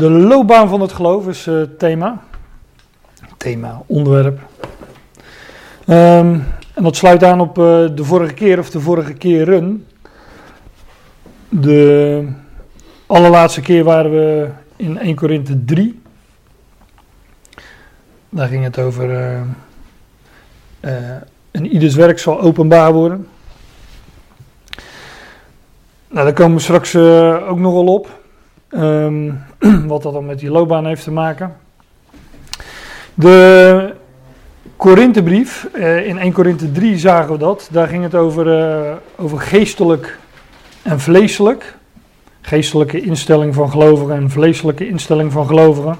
De loopbaan van het geloof is uh, thema. Thema, onderwerp. Um, en dat sluit aan op uh, de vorige keer of de vorige keren. De allerlaatste keer waren we in 1 Korinthe 3. Daar ging het over. Uh, en ieders werk zal openbaar worden. Nou, daar komen we straks ook nog wel op. Um, wat dat dan met die loopbaan heeft te maken. De Korinthebrief, uh, in 1 Korinthe 3 zagen we dat. Daar ging het over, uh, over geestelijk en vleeselijk. Geestelijke instelling van gelovigen en vleeselijke instelling van gelovigen.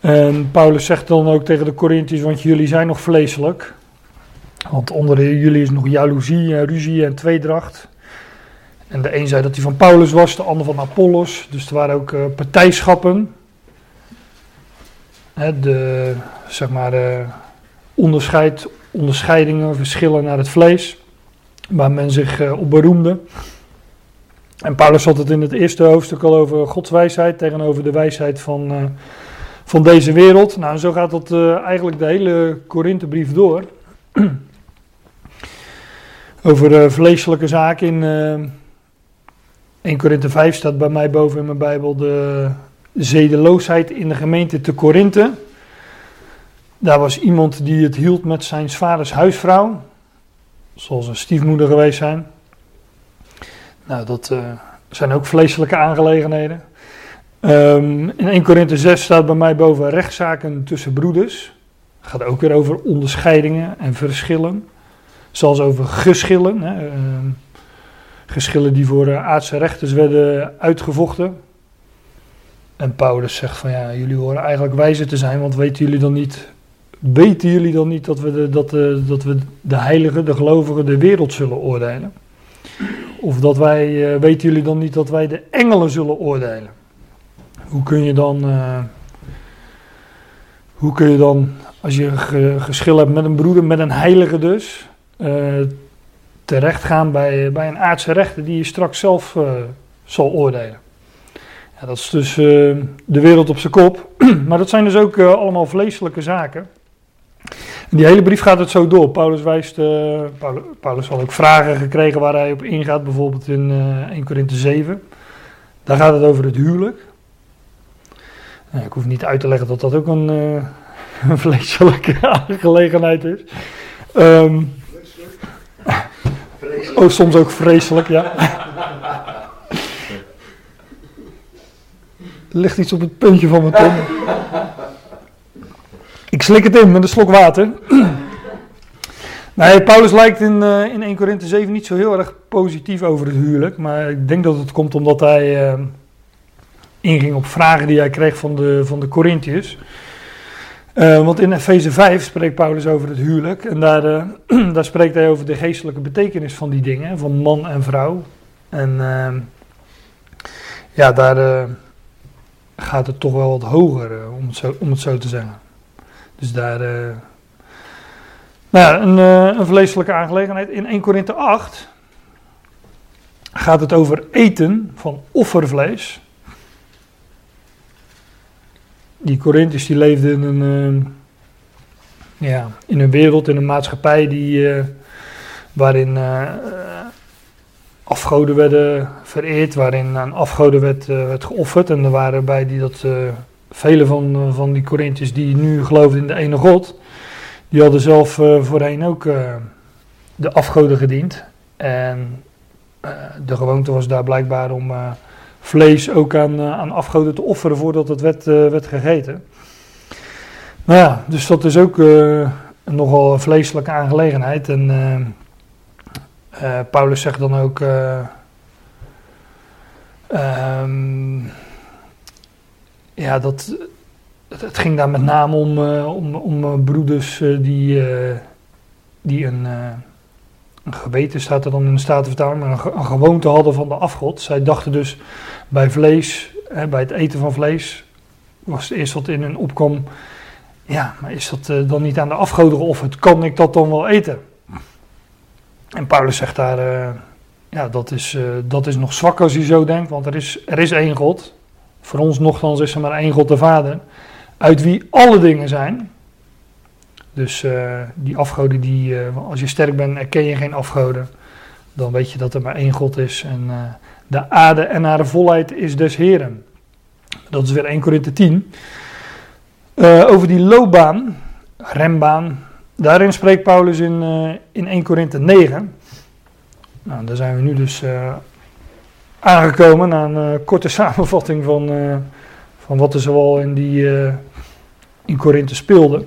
En Paulus zegt dan ook tegen de Corinthiërs, want jullie zijn nog vleeselijk. Want onder jullie is nog jaloezie en ruzie en tweedracht. En de een zei dat hij van Paulus was, de ander van Apollos. Dus er waren ook uh, partijschappen. De, zeg maar, uh, onderscheid, onderscheidingen, verschillen naar het vlees. Waar men zich uh, op beroemde. En Paulus had het in het eerste hoofdstuk al over Gods wijsheid tegenover de wijsheid van, van deze wereld. Nou, zo gaat dat eigenlijk de hele Korinthebrief door. over vleeselijke zaken in 1 Korinthe 5 staat bij mij boven in mijn Bijbel de zedeloosheid in de gemeente te Korinthe. Daar was iemand die het hield met zijn vaders huisvrouw. Zoals een stiefmoeder geweest zijn. Nou, dat uh, zijn ook vleeselijke aangelegenheden. Um, in 1 Korinthe 6 staat bij mij boven rechtszaken tussen broeders. Het gaat ook weer over onderscheidingen en verschillen. Zoals over geschillen. Hè. Uh, geschillen die voor aardse rechters werden uitgevochten. En Paulus zegt van ja, jullie horen eigenlijk wijzer te zijn, want weten jullie dan niet, weten jullie dan niet dat we de, dat de, dat we de heiligen, de gelovigen, de wereld zullen oordelen? Of dat wij, uh, weten jullie dan niet dat wij de engelen zullen oordelen? Hoe kun je dan, hoe kun je dan, als je geschil hebt met een broeder, met een heilige dus, terecht gaan bij, bij een aardse rechter die je straks zelf uh, zal oordelen. Ja, dat is dus uh, de wereld op zijn kop. maar dat zijn dus ook uh, allemaal vleeselijke zaken. En die hele brief gaat het zo door. Paulus wijst, Paulus, Paulus had ook vragen gekregen waar hij op ingaat, bijvoorbeeld in 1 Korinthe 7. Daar gaat het over het huwelijk. Nou, ik hoef niet uit te leggen dat dat ook een, een vleeselijke aangelegenheid is. Um, Oh, soms ook vreselijk, ja. Er ligt iets op het puntje van mijn tong. Ik slik het in met een slok water. Nee, Paulus lijkt in, uh, in 1 Korinthe 7 niet zo heel erg positief over het huwelijk. Maar ik denk dat het komt omdat hij uh, inging op vragen die hij kreeg van de, van de Corinthiërs. Uh, want in Efeze 5 spreekt Paulus over het huwelijk. En daar, uh, daar spreekt hij over de geestelijke betekenis van die dingen, van man en vrouw. En uh, ja, daar eh, gaat het toch wel wat hoger, om, het zo, om het zo te zeggen. Dus daar. nou ja, een, een vleeselijke aangelegenheid. In 1 Korinthe 8 gaat het over eten van offervlees die Corinthiërs die leefden in een, uh, ja, in een wereld, in een maatschappij die, uh, waarin uh, afgoden werden vereerd, waarin aan afgoden werd, werd geofferd. En er waren bij die dat, vele van, van die Corinthiërs die nu geloofden in de ene God, die hadden zelf voorheen ook de afgoden gediend. En de gewoonte was daar blijkbaar om vlees ook aan, uh, aan afgoden te offeren voordat het werd, uh, werd gegeten. Nou ja, dus dat is ook uh, nogal een vleeselijke aangelegenheid. En Paulus zegt dan ook. Um, ja, dat, het ging daar met name om, om, om broeders die, die een een geweten staat er dan in de Statenvertaling, maar een, een, gewoonte hadden van de afgod. Zij dachten dus bij vlees, bij het eten van vlees, was het eerst wat in hun opkwam. Ja, maar is dat uh, dan niet aan de afgoden geofferd? Kan ik dat dan wel eten? En Paulus zegt daar, uh, ja, dat is, uh, dat is nog zwak als je zo denkt, want er is, er is één God. Voor ons nogthans is er maar één God de Vader, uit wie alle dingen zijn. Dus uh, die afgoden, die, uh, als je sterk bent, erken je geen afgoden. Dan weet je dat er maar één God is. En uh, de aarde en haar volheid is des Heren. Dat is weer 1 Korinthe 10. over die loopbaan, rembaan, daarin spreekt Paulus in, in 1 Korinthe 9. Nou, daar zijn we nu dus aangekomen na een korte samenvatting van, van wat er zoal in die in Korinthe speelde.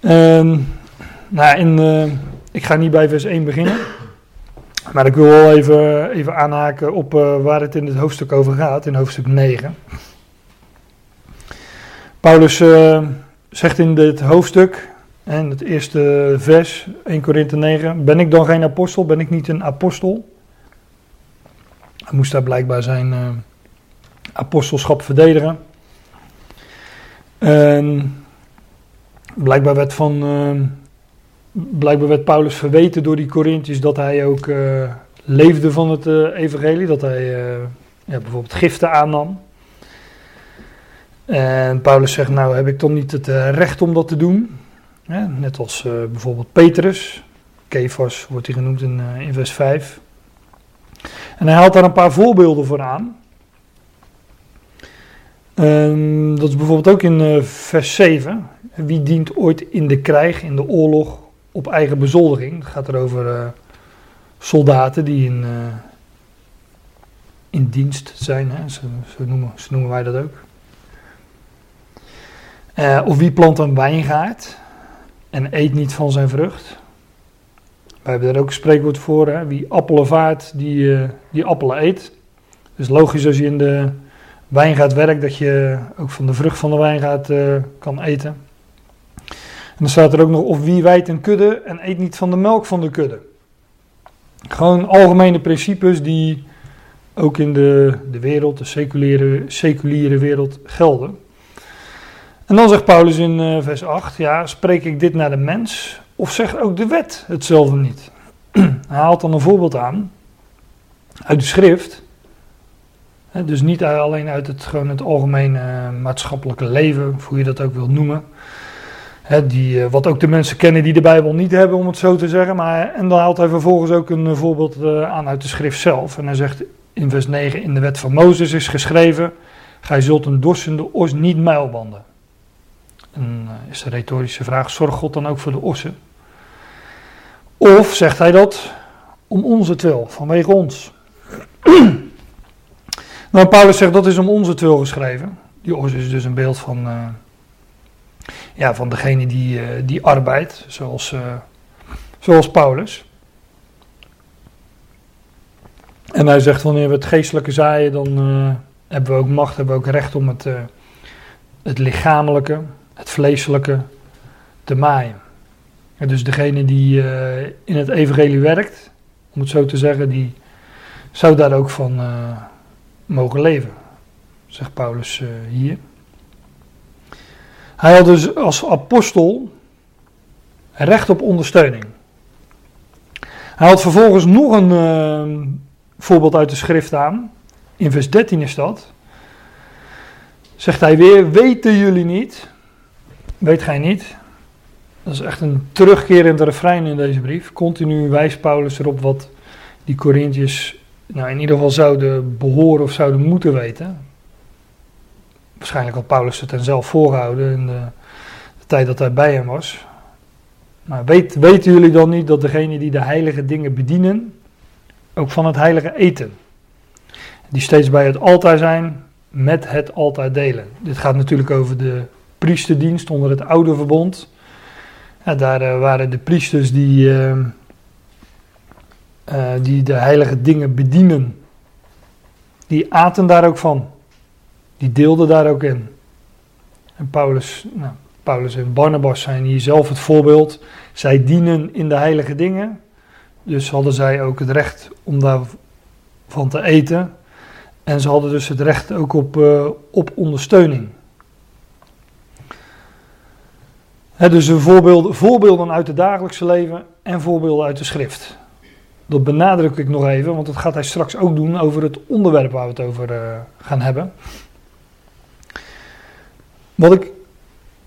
Um, nou, in, uh, ik ga niet bij vers 1 beginnen. Maar ik wil wel even, even aanhaken op uh, waar het in het hoofdstuk over gaat, in hoofdstuk 9. Paulus uh, zegt in dit hoofdstuk, en het eerste vers, 1 Korinthe 9, ben ik dan geen apostel? Ben ik niet een apostel? Hij moest daar blijkbaar zijn apostelschap verdedigen. En Blijkbaar werd, van, uh, blijkbaar werd Paulus verweten door die Corinthiërs dat hij ook uh, leefde van het uh, evangelie. Dat hij ja, bijvoorbeeld giften aannam. En Paulus zegt, nou heb ik toch niet het recht om dat te doen. net als bijvoorbeeld Petrus. Kefas wordt hij genoemd in, vers 5. En hij haalt daar een paar voorbeelden voor aan. Um, dat is bijvoorbeeld ook in vers 7. Wie dient ooit in de krijg, in de oorlog, op eigen bezoldiging? Het gaat er over uh, soldaten die in, uh, in dienst zijn, hè? Zo, noemen, noemen, wij dat ook. of wie plant een wijngaard en eet niet van zijn vrucht? Wij hebben daar ook een spreekwoord voor. Hè? Wie appelen vaart, die, die appelen eet. Dus logisch als je in de wijngaard werkt, dat je ook van de vrucht van de wijngaard kan eten. Dan staat er ook nog, of wie wijt een kudde en eet niet van de melk van de kudde. Gewoon algemene principes die ook in de, de wereld, de seculiere, seculiere wereld gelden. En dan zegt Paulus in uh, vers 8, ja, spreek ik dit naar de mens of zegt ook de wet hetzelfde niet? Hij haalt dan een voorbeeld aan uit de schrift dus niet alleen uit het, gewoon het algemene eh, maatschappelijke leven, hoe je dat ook wilt noemen. Die, eh, wat ook de mensen kennen die de Bijbel niet hebben, om het zo te zeggen. Maar, en dan haalt hij vervolgens ook een eh, voorbeeld aan uit de schrift zelf. En hij zegt in vers 9, in de wet van Mozes is geschreven, gij zult een dorsende os niet muilbanden. En is de retorische vraag, zorgt God dan ook voor de ossen? Of zegt hij dat om onze twil, vanwege ons? Nou, Paulus zegt dat is om onze twil geschreven. Die os is dus een beeld van, ja, van degene die, uh, die arbeidt, zoals, uh, zoals Paulus. En hij zegt wanneer we het geestelijke zaaien, dan hebben we ook macht, hebben we ook recht om het, het lichamelijke, het vleeselijke te maaien. En dus degene die in het evangelie werkt, om het zo te zeggen, die zou daar ook van mogen leven, zegt Paulus hier. Hij had dus als apostel recht op ondersteuning. Hij had vervolgens nog een uh, voorbeeld uit de schrift aan. In vers 13 is dat. Zegt hij weer: Weten jullie niet? Weet gij niet? Dat is echt een terugkerend refrein in deze brief. Continu wijst Paulus erop wat die Corinthiërs nou, in ieder geval zouden behoren of zouden moeten weten. Waarschijnlijk had Paulus het hen zelf voorgehouden in de, de tijd dat hij bij hem was. Maar weet, weten jullie dan niet dat degene die de heilige dingen bedienen, ook van het heilige eten, die steeds bij het altaar zijn, met het altaar delen? Dit gaat natuurlijk over de priesterdienst onder het oude verbond. Daar uh, waren de priesters die. Uh, uh, die de heilige dingen bedienen, die aten daar ook van. Die deelden daar ook in. En Paulus, nou, Paulus en Barnabas zijn hier zelf het voorbeeld. Zij dienen in de heilige dingen. Dus hadden zij ook het recht om daarvan te eten. En ze hadden dus het recht ook op, uh, op ondersteuning. Dus een voorbeeld, voorbeelden uit het dagelijkse leven en voorbeelden uit de schrift. Dat benadruk ik nog even, want dat gaat hij straks ook doen over het onderwerp waar we het over uh, gaan hebben. Wat ik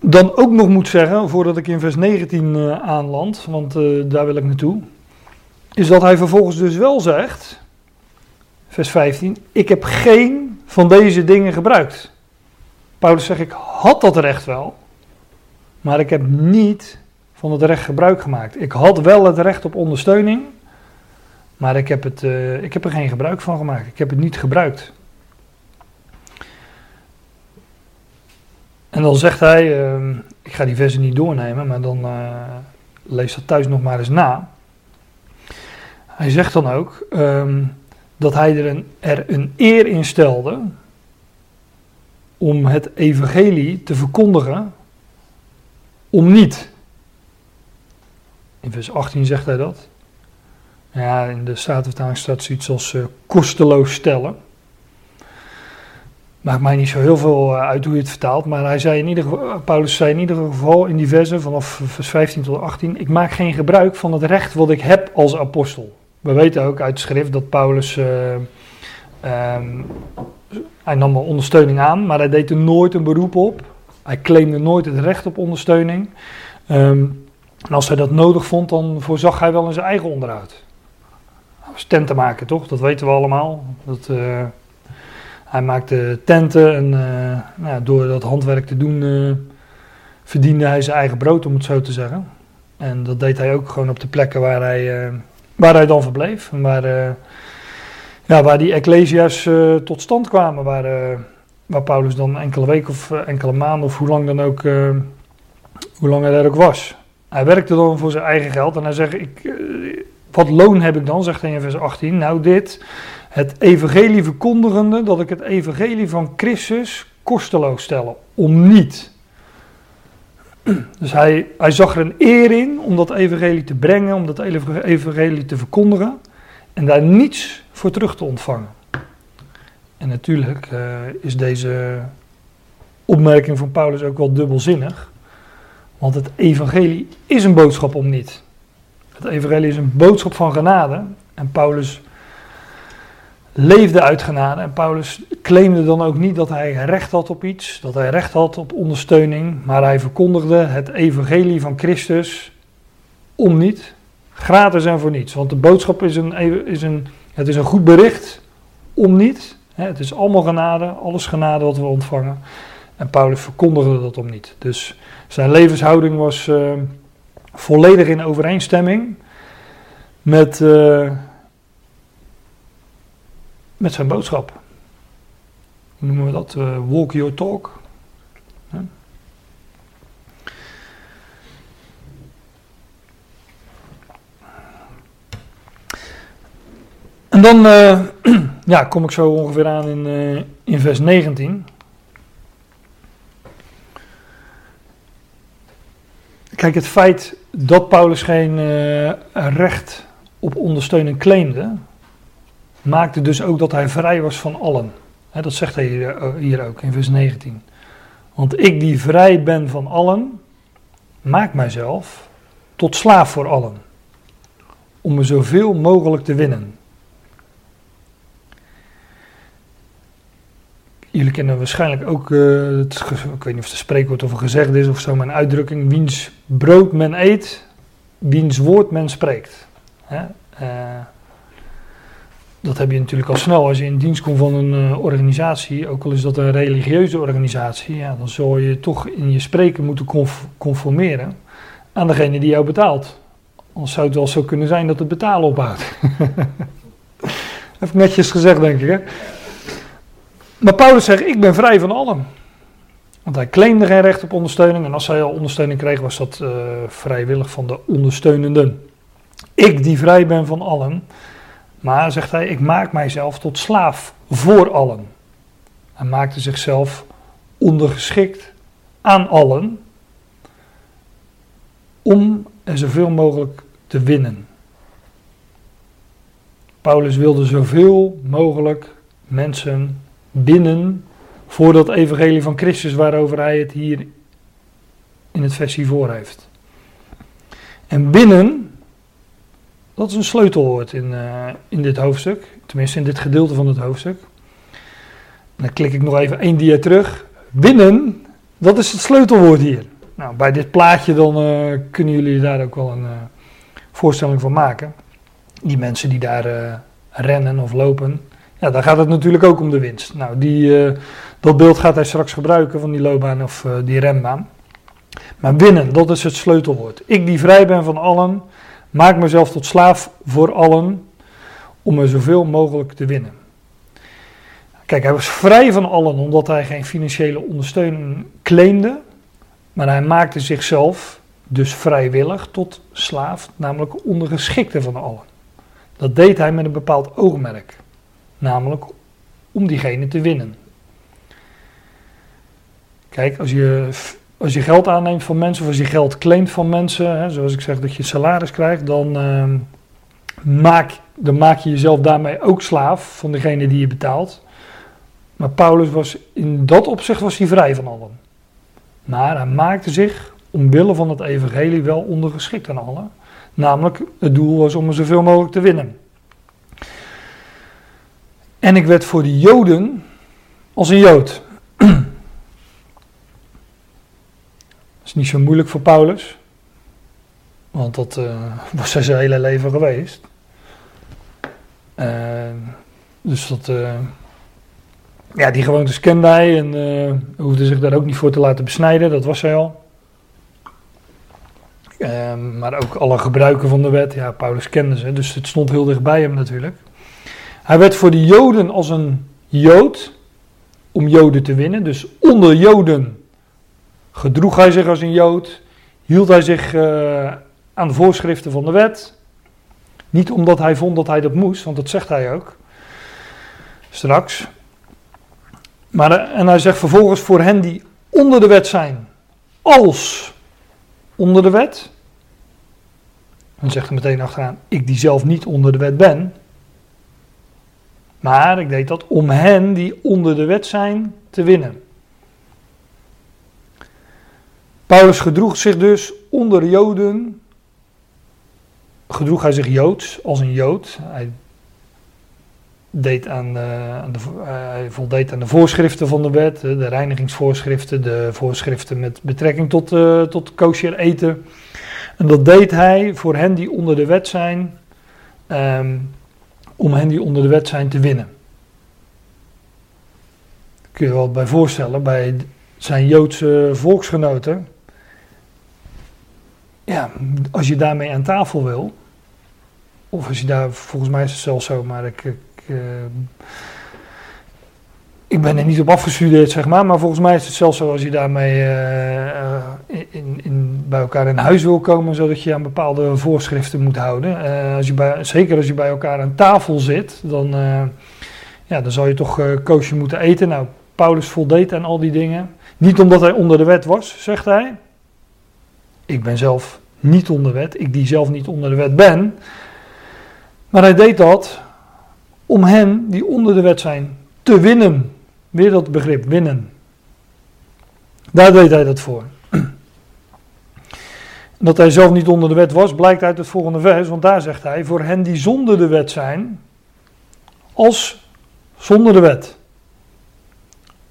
dan ook nog moet zeggen, voordat ik in vers 19 uh, aanland, want uh, daar wil ik naartoe, is dat hij vervolgens dus wel zegt, vers 15, ik heb geen van deze dingen gebruikt. Paulus zegt, ik had dat recht wel, maar ik heb niet van het recht gebruik gemaakt. Ik had wel het recht op ondersteuning, maar ik heb, het, uh, ik heb er geen gebruik van gemaakt. Ik heb het niet gebruikt. En dan zegt hij, uh, ik ga die versen niet doornemen, maar dan uh, lees dat thuis nog maar eens na. Hij zegt dan ook um, dat hij er een, er een eer in stelde om het evangelie te verkondigen, om niet. In vers 18 zegt hij dat. Ja, in de Statenvertaling staat zoiets als uh, kosteloos stellen. Maakt mij niet zo heel veel uit hoe je het vertaalt, maar hij zei in ieder geval, Paulus zei in ieder geval in die vanaf vers 15 tot 18: Ik maak geen gebruik van het recht wat ik heb als apostel. We weten ook uit schrift dat Paulus. Uh, um, hij nam wel ondersteuning aan, maar hij deed er nooit een beroep op. Hij claimde nooit het recht op ondersteuning. Um, en als hij dat nodig vond, dan voorzag hij wel in zijn eigen onderhoud. Hij was tentenmaker, toch? Dat weten we allemaal. Dat, hij maakte tenten en uh, nou, door dat handwerk te doen uh, verdiende hij zijn eigen brood, om het zo te zeggen. En dat deed hij ook gewoon op de plekken waar hij, waar hij dan verbleef. En waar, ja, waar die ecclesia's tot stand kwamen. Waar, waar Paulus dan enkele weken of enkele maanden of hoe lang dan ook, hoe lang hij daar ook was. Hij werkte dan voor zijn eigen geld en hij zegt, ik, wat loon heb ik dan, zegt hij in vers 18. Nou dit, het evangelie verkondigende, dat ik het evangelie van Christus kosteloos stellen, om niet. Dus hij, hij zag er een eer in om dat evangelie te brengen, om dat evangelie te verkondigen en daar niets voor terug te ontvangen. En natuurlijk uh, is deze opmerking van Paulus ook wel dubbelzinnig. Want het evangelie is een boodschap om niet. Het evangelie is een boodschap van genade. En Paulus leefde uit genade. En Paulus claimde dan ook niet dat hij recht had op iets, dat hij recht had op ondersteuning. Maar hij verkondigde het evangelie van Christus om niet. Gratis en voor niets. Want de boodschap is een, is een, het is een goed bericht om niet. Het is allemaal genade, alles genade wat we ontvangen. En Paulus verkondigde dat om niet. Dus zijn levenshouding was uh, volledig in overeenstemming met, uh, met zijn boodschap. Hoe noemen we dat? Uh, walk your talk. En dan ja, kom ik zo ongeveer aan in, in vers 19. Kijk, het feit dat Paulus geen recht op ondersteuning claimde, maakte dus ook dat hij vrij was van allen. dat zegt hij hier, eh, ook in vers 19. Want ik die vrij ben van allen, maak mijzelf tot slaaf voor allen, om me zoveel mogelijk te winnen. Jullie kennen waarschijnlijk ook, het, ik weet niet of het spreekwoord of een gezegd is of zo, een uitdrukking: wiens brood men eet, wiens woord men spreekt. Hè? Uh, dat heb je natuurlijk al snel als je in dienst komt van een uh, organisatie, ook al is dat een religieuze organisatie, ja, dan zul je toch in je spreken moeten conformeren aan degene die jou betaalt. Anders zou het wel zo kunnen zijn dat het betalen ophoudt. Even netjes gezegd, denk ik. Hè? Maar Paulus zegt, ik ben vrij van allen. Want hij claimde geen recht op ondersteuning. En als hij al ondersteuning kreeg, was dat uh, vrijwillig van de ondersteunenden. Ik die vrij ben van allen. Maar zegt hij, ik maak mijzelf tot slaaf voor allen. Hij maakte zichzelf ondergeschikt aan allen. Om er zoveel mogelijk te winnen. Paulus wilde zoveel mogelijk mensen binnen voor dat evangelie van Christus waarover hij het hier in het vers hiervoor heeft. En binnen Dat is een sleutelwoord in, uh, in dit hoofdstuk. Tenminste, in dit gedeelte van het hoofdstuk. dan klik ik nog even één dia terug. Winnen, dat is het sleutelwoord hier. Nou, bij dit plaatje dan uh, kunnen jullie daar ook wel een uh, voorstelling van maken. Die mensen die daar rennen of lopen, ja, daar gaat het natuurlijk ook om de winst. Nou, die, dat beeld gaat hij straks gebruiken van die loopbaan of die rembaan. Maar winnen, dat is het sleutelwoord. Ik die vrij ben van allen, maak mezelf tot slaaf voor allen, om er zoveel mogelijk te winnen. Kijk, hij was vrij van allen omdat hij geen financiële ondersteuning claimde, maar hij maakte zichzelf dus vrijwillig tot slaaf, namelijk ondergeschikte van allen. Dat deed hij met een bepaald oogmerk, namelijk om diegene te winnen. Kijk, als je als je geld aanneemt van mensen of als je geld claimt van mensen, hè, zoals ik zeg dat je salaris krijgt, dan, uh, maak, dan maak je jezelf daarmee ook slaaf van degene die je betaalt. Maar Paulus was in dat opzicht was hij vrij van allen. Maar hij maakte zich omwille van het evangelie wel ondergeschikt aan allen. Namelijk, het doel was om er zoveel mogelijk te winnen. En ik werd voor de Joden als een Jood. Niet zo moeilijk voor Paulus. Want dat uh, was zijn hele leven geweest. Uh, dus dat. Uh, ja, die gewoontes kende hij en hoefde zich daar ook niet voor te laten besnijden, dat was hij al. Ehm, maar ook alle gebruiken van de wet, ja, Paulus kende ze, dus het stond heel dicht bij hem natuurlijk. Hij werd voor de Joden als een Jood, om Joden te winnen. Dus onder Joden gedroeg hij zich als een Jood, hield hij zich uh, aan de voorschriften van de wet. Niet omdat hij vond dat hij dat moest, want dat zegt hij ook straks. Maar, uh, en hij zegt vervolgens voor hen die onder de wet zijn, als onder de wet. Dan zegt hij meteen achteraan, ik die zelf niet onder de wet ben. Maar ik deed dat om hen die onder de wet zijn te winnen. Paulus gedroeg zich dus onder Joden, gedroeg hij zich Joods als een Jood. Hij, deed aan, uh, aan de, uh, hij voldeed aan de voorschriften van de wet, de reinigingsvoorschriften, de voorschriften met betrekking tot, uh, tot kosher eten. En dat deed hij voor hen die onder de wet zijn, um, om hen die onder de wet zijn te winnen. Kun je je wel bij voorstellen, bij zijn Joodse volksgenoten ja, als je daarmee aan tafel wil, of als je daar, volgens mij is het zelfs zo, maar ik, ik, uh, ik ben er niet op afgestudeerd, zeg maar, maar volgens mij is het zelfs zo als je daarmee uh, in, in, bij elkaar in huis wil komen, zodat je aan bepaalde voorschriften moet houden. Als je bij, zeker als je bij elkaar aan tafel zit, dan, ja, dan zal je toch koosje moeten eten. Nou, Paulus voldeed aan al die dingen. Niet omdat hij onder de wet was, zegt hij, ik ben zelf niet onder wet, ik die zelf niet onder de wet ben. Maar hij deed dat om hen die onder de wet zijn te winnen. Weer dat begrip, winnen. Daar deed hij dat voor. Dat hij zelf niet onder de wet was, blijkt uit het volgende vers, want daar zegt hij: Voor hen die zonder de wet zijn, als zonder de wet.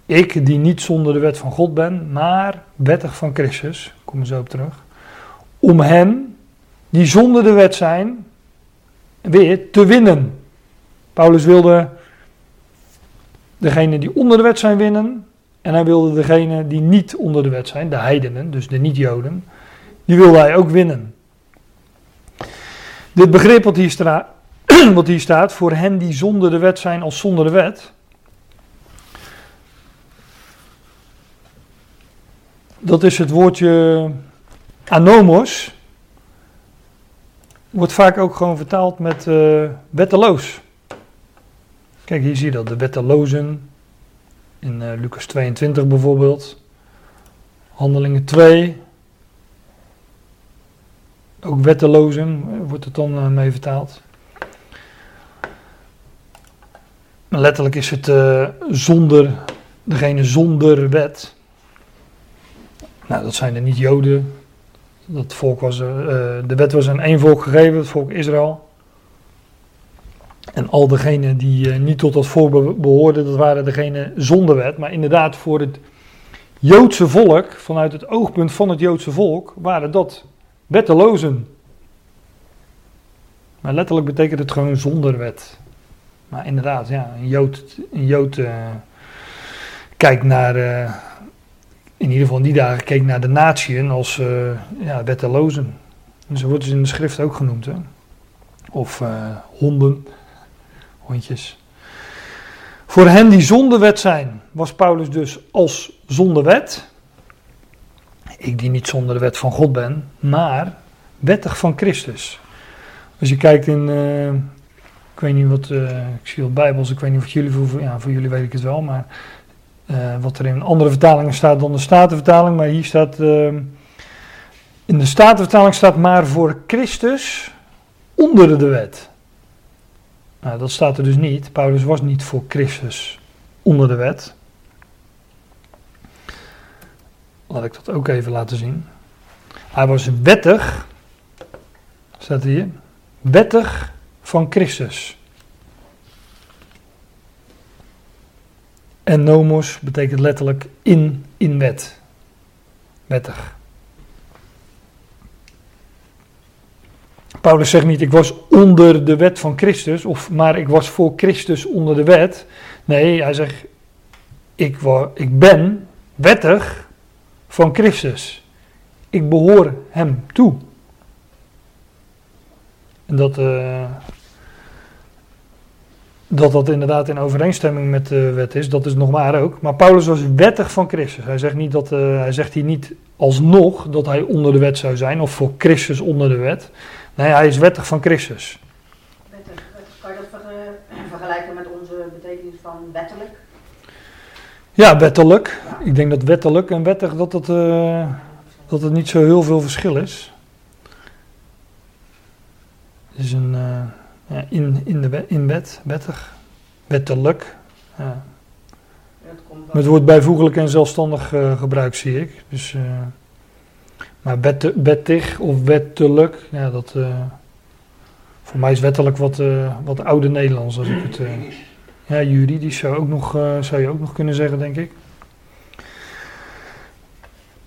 Ik die niet zonder de wet van God ben, maar wettig van Christus, kom er zo op terug om hen die zonder de wet zijn, weer te winnen. Paulus wilde degene die onder de wet zijn winnen. En hij wilde degene die niet onder de wet zijn, de heidenen, dus de niet-joden, die wilde hij ook winnen. Dit begrip wat hier, wat hier staat, voor hen die zonder de wet zijn als zonder de wet. Dat is het woordje anomos wordt vaak ook gewoon vertaald met uh, wetteloos. Kijk, hier zie je dat, de wettelozen. In uh, Lucas 22 bijvoorbeeld. Handelingen 2. Ook wettelozen eh, wordt het dan mee vertaald. Letterlijk is het zonder, degene zonder wet. Nou, dat zijn de niet-Joden, dat volk was, uh, de wet was aan één volk gegeven, het volk Israël. En al degenen die niet tot dat volk behoorden, dat waren degenen zonder wet. Maar inderdaad, voor het Joodse volk, vanuit het oogpunt van het Joodse volk, waren dat wettelozen. Maar letterlijk betekent het gewoon zonder wet. Maar inderdaad, ja, een Jood, een Jood uh, kijkt naar, in ieder geval in die dagen, keek naar de natieën als uh, ja, wettelozen. En zo worden ze in de schrift ook genoemd. Hè? Of honden, hondjes. Voor hen die zonder wet zijn, was Paulus dus als zonder wet. Ik die niet zonder de wet van God ben, maar wettig van Christus. Als je kijkt in, uh, ik weet niet wat, ik zie wat Bijbels, ik weet niet of jullie, voor, ja, voor jullie weet ik het wel, maar uh, wat er in andere vertalingen staat dan de Statenvertaling, maar hier staat, in de Statenvertaling staat maar voor Christus onder de wet. Nou, dat staat er dus niet. Paulus was niet voor Christus onder de wet. Laat ik dat ook even laten zien. Hij was wettig, staat hier, wettig van Christus. En nomos betekent letterlijk in, in wet. Wettig. Paulus zegt niet, ik was onder de wet van Christus, of, maar ik was voor Christus onder de wet. Nee, hij zegt, ik, ik ben wettig van Christus. Ik behoor hem toe. En dat, uh, dat dat inderdaad in overeenstemming met de wet is, dat is nog maar ook. Maar Paulus was wettig van Christus. Hij zegt, niet dat, uh, hij zegt hier niet alsnog dat hij onder de wet zou zijn, of voor Christus onder de wet. Nee, hij is wettig van Christus. Wettig, kan je dat vergelijken met onze betekenis van wettelijk? Ja, wettelijk. Ik denk dat wettelijk en wettig dat het, uh, dat het niet zo heel veel verschil is. Het is een uh, ja, in, in, de in wet, wettig, wettelijk. Ja. Met het woord bijvoeglijk en zelfstandig uh, gebruikt zie ik. Dus, maar wettig of wettelijk, ja, dat, voor mij is wettelijk wat, wat oude Nederlands als ik het... Ja, juridisch zou, ook nog, zou je ook nog kunnen zeggen, denk ik.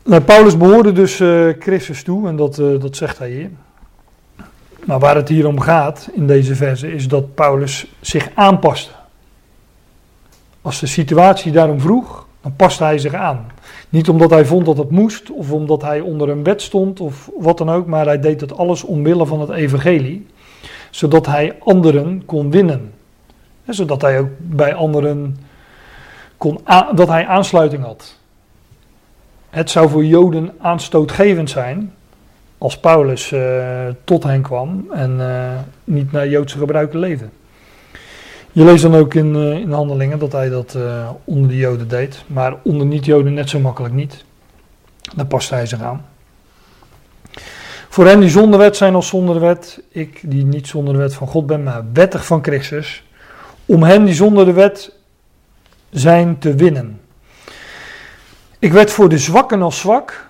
Nou, Paulus behoorde dus Christus toe, en dat, dat zegt hij hier. Maar waar het hier om gaat in deze verse is dat Paulus zich aanpaste. Als de situatie daarom vroeg, dan paste hij zich aan. Niet omdat hij vond dat het moest, of omdat hij onder een wet stond, of wat dan ook, maar hij deed dat alles omwille van het evangelie, zodat hij anderen kon winnen zodat hij ook bij anderen kon dat hij aansluiting had. Het zou voor Joden aanstootgevend zijn als Paulus uh, tot hen kwam en uh, niet naar Joodse gebruiken leefde. Je leest dan ook in, uh, in handelingen dat hij dat onder de Joden deed, maar onder niet-Joden net zo makkelijk niet. Daar past hij zich aan. Voor hen die zonder wet zijn als zonder wet, ik die niet zonder wet van God ben, maar wettig van Christus, om hen die zonder de wet zijn te winnen. Ik werd voor de zwakken als zwak,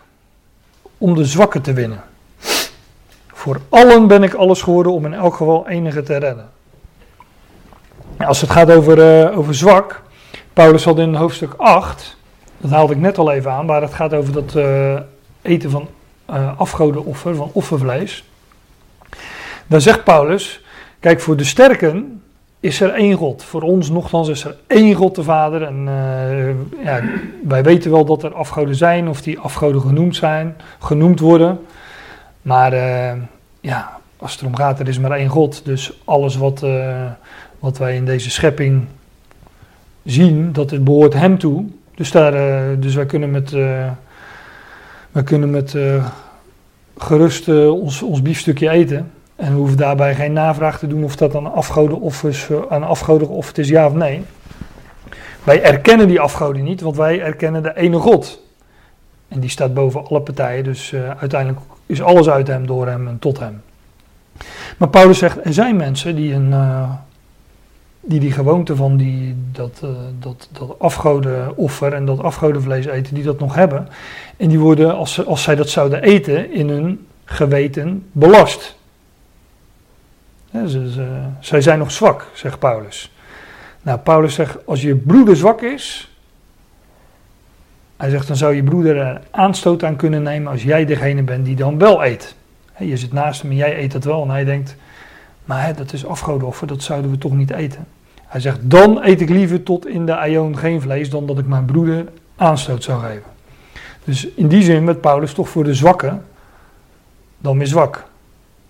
om de zwakken te winnen. Voor allen ben ik alles geworden om in elk geval enige te redden. Als het gaat over, uh, over zwak, Paulus had in hoofdstuk 8, dat haalde ik net al even aan, waar het gaat over dat uh, eten van uh, afgodenoffer, van offervlees. Dan zegt Paulus, kijk voor de sterken is er één God. Voor ons nogthans is er één God de Vader. En ja, wij weten wel dat er afgoden zijn of die afgoden genoemd zijn, genoemd worden. Maar ja, als het erom gaat, er is maar één God. Dus alles wat, uh, wat wij in deze schepping zien, dat het behoort hem toe. Dus, daar, dus wij kunnen met, wij kunnen met gerust ons, ons biefstukje eten. En we hoeven daarbij geen navraag te doen of dat een afgoden of is, een afgoden of het is ja of nee. Wij erkennen die afgoden niet, want wij erkennen de ene God. En die staat boven alle partijen, dus uiteindelijk is alles uit hem, door hem en tot hem. Maar Paulus zegt, er zijn mensen die een, uh, die, die gewoonte van die, dat, uh, dat, dat afgodenoffer en dat afgodenvlees eten, die dat nog hebben. En die worden, als, als zij dat zouden eten, in hun geweten belast zij zijn nog zwak, zegt Paulus. Nou, Paulus zegt, als je broeder zwak is, hij zegt, dan zou je broeder er aanstoot aan kunnen nemen als jij degene bent die dan wel eet. Je zit naast hem en jij eet dat wel. En hij denkt, maar dat is afgodenoffer, dat zouden we toch niet eten. Hij zegt, dan eet ik liever tot in de aion geen vlees dan dat ik mijn broeder aanstoot zou geven. Dus in die zin werd Paulus toch voor de zwakken dan weer zwak.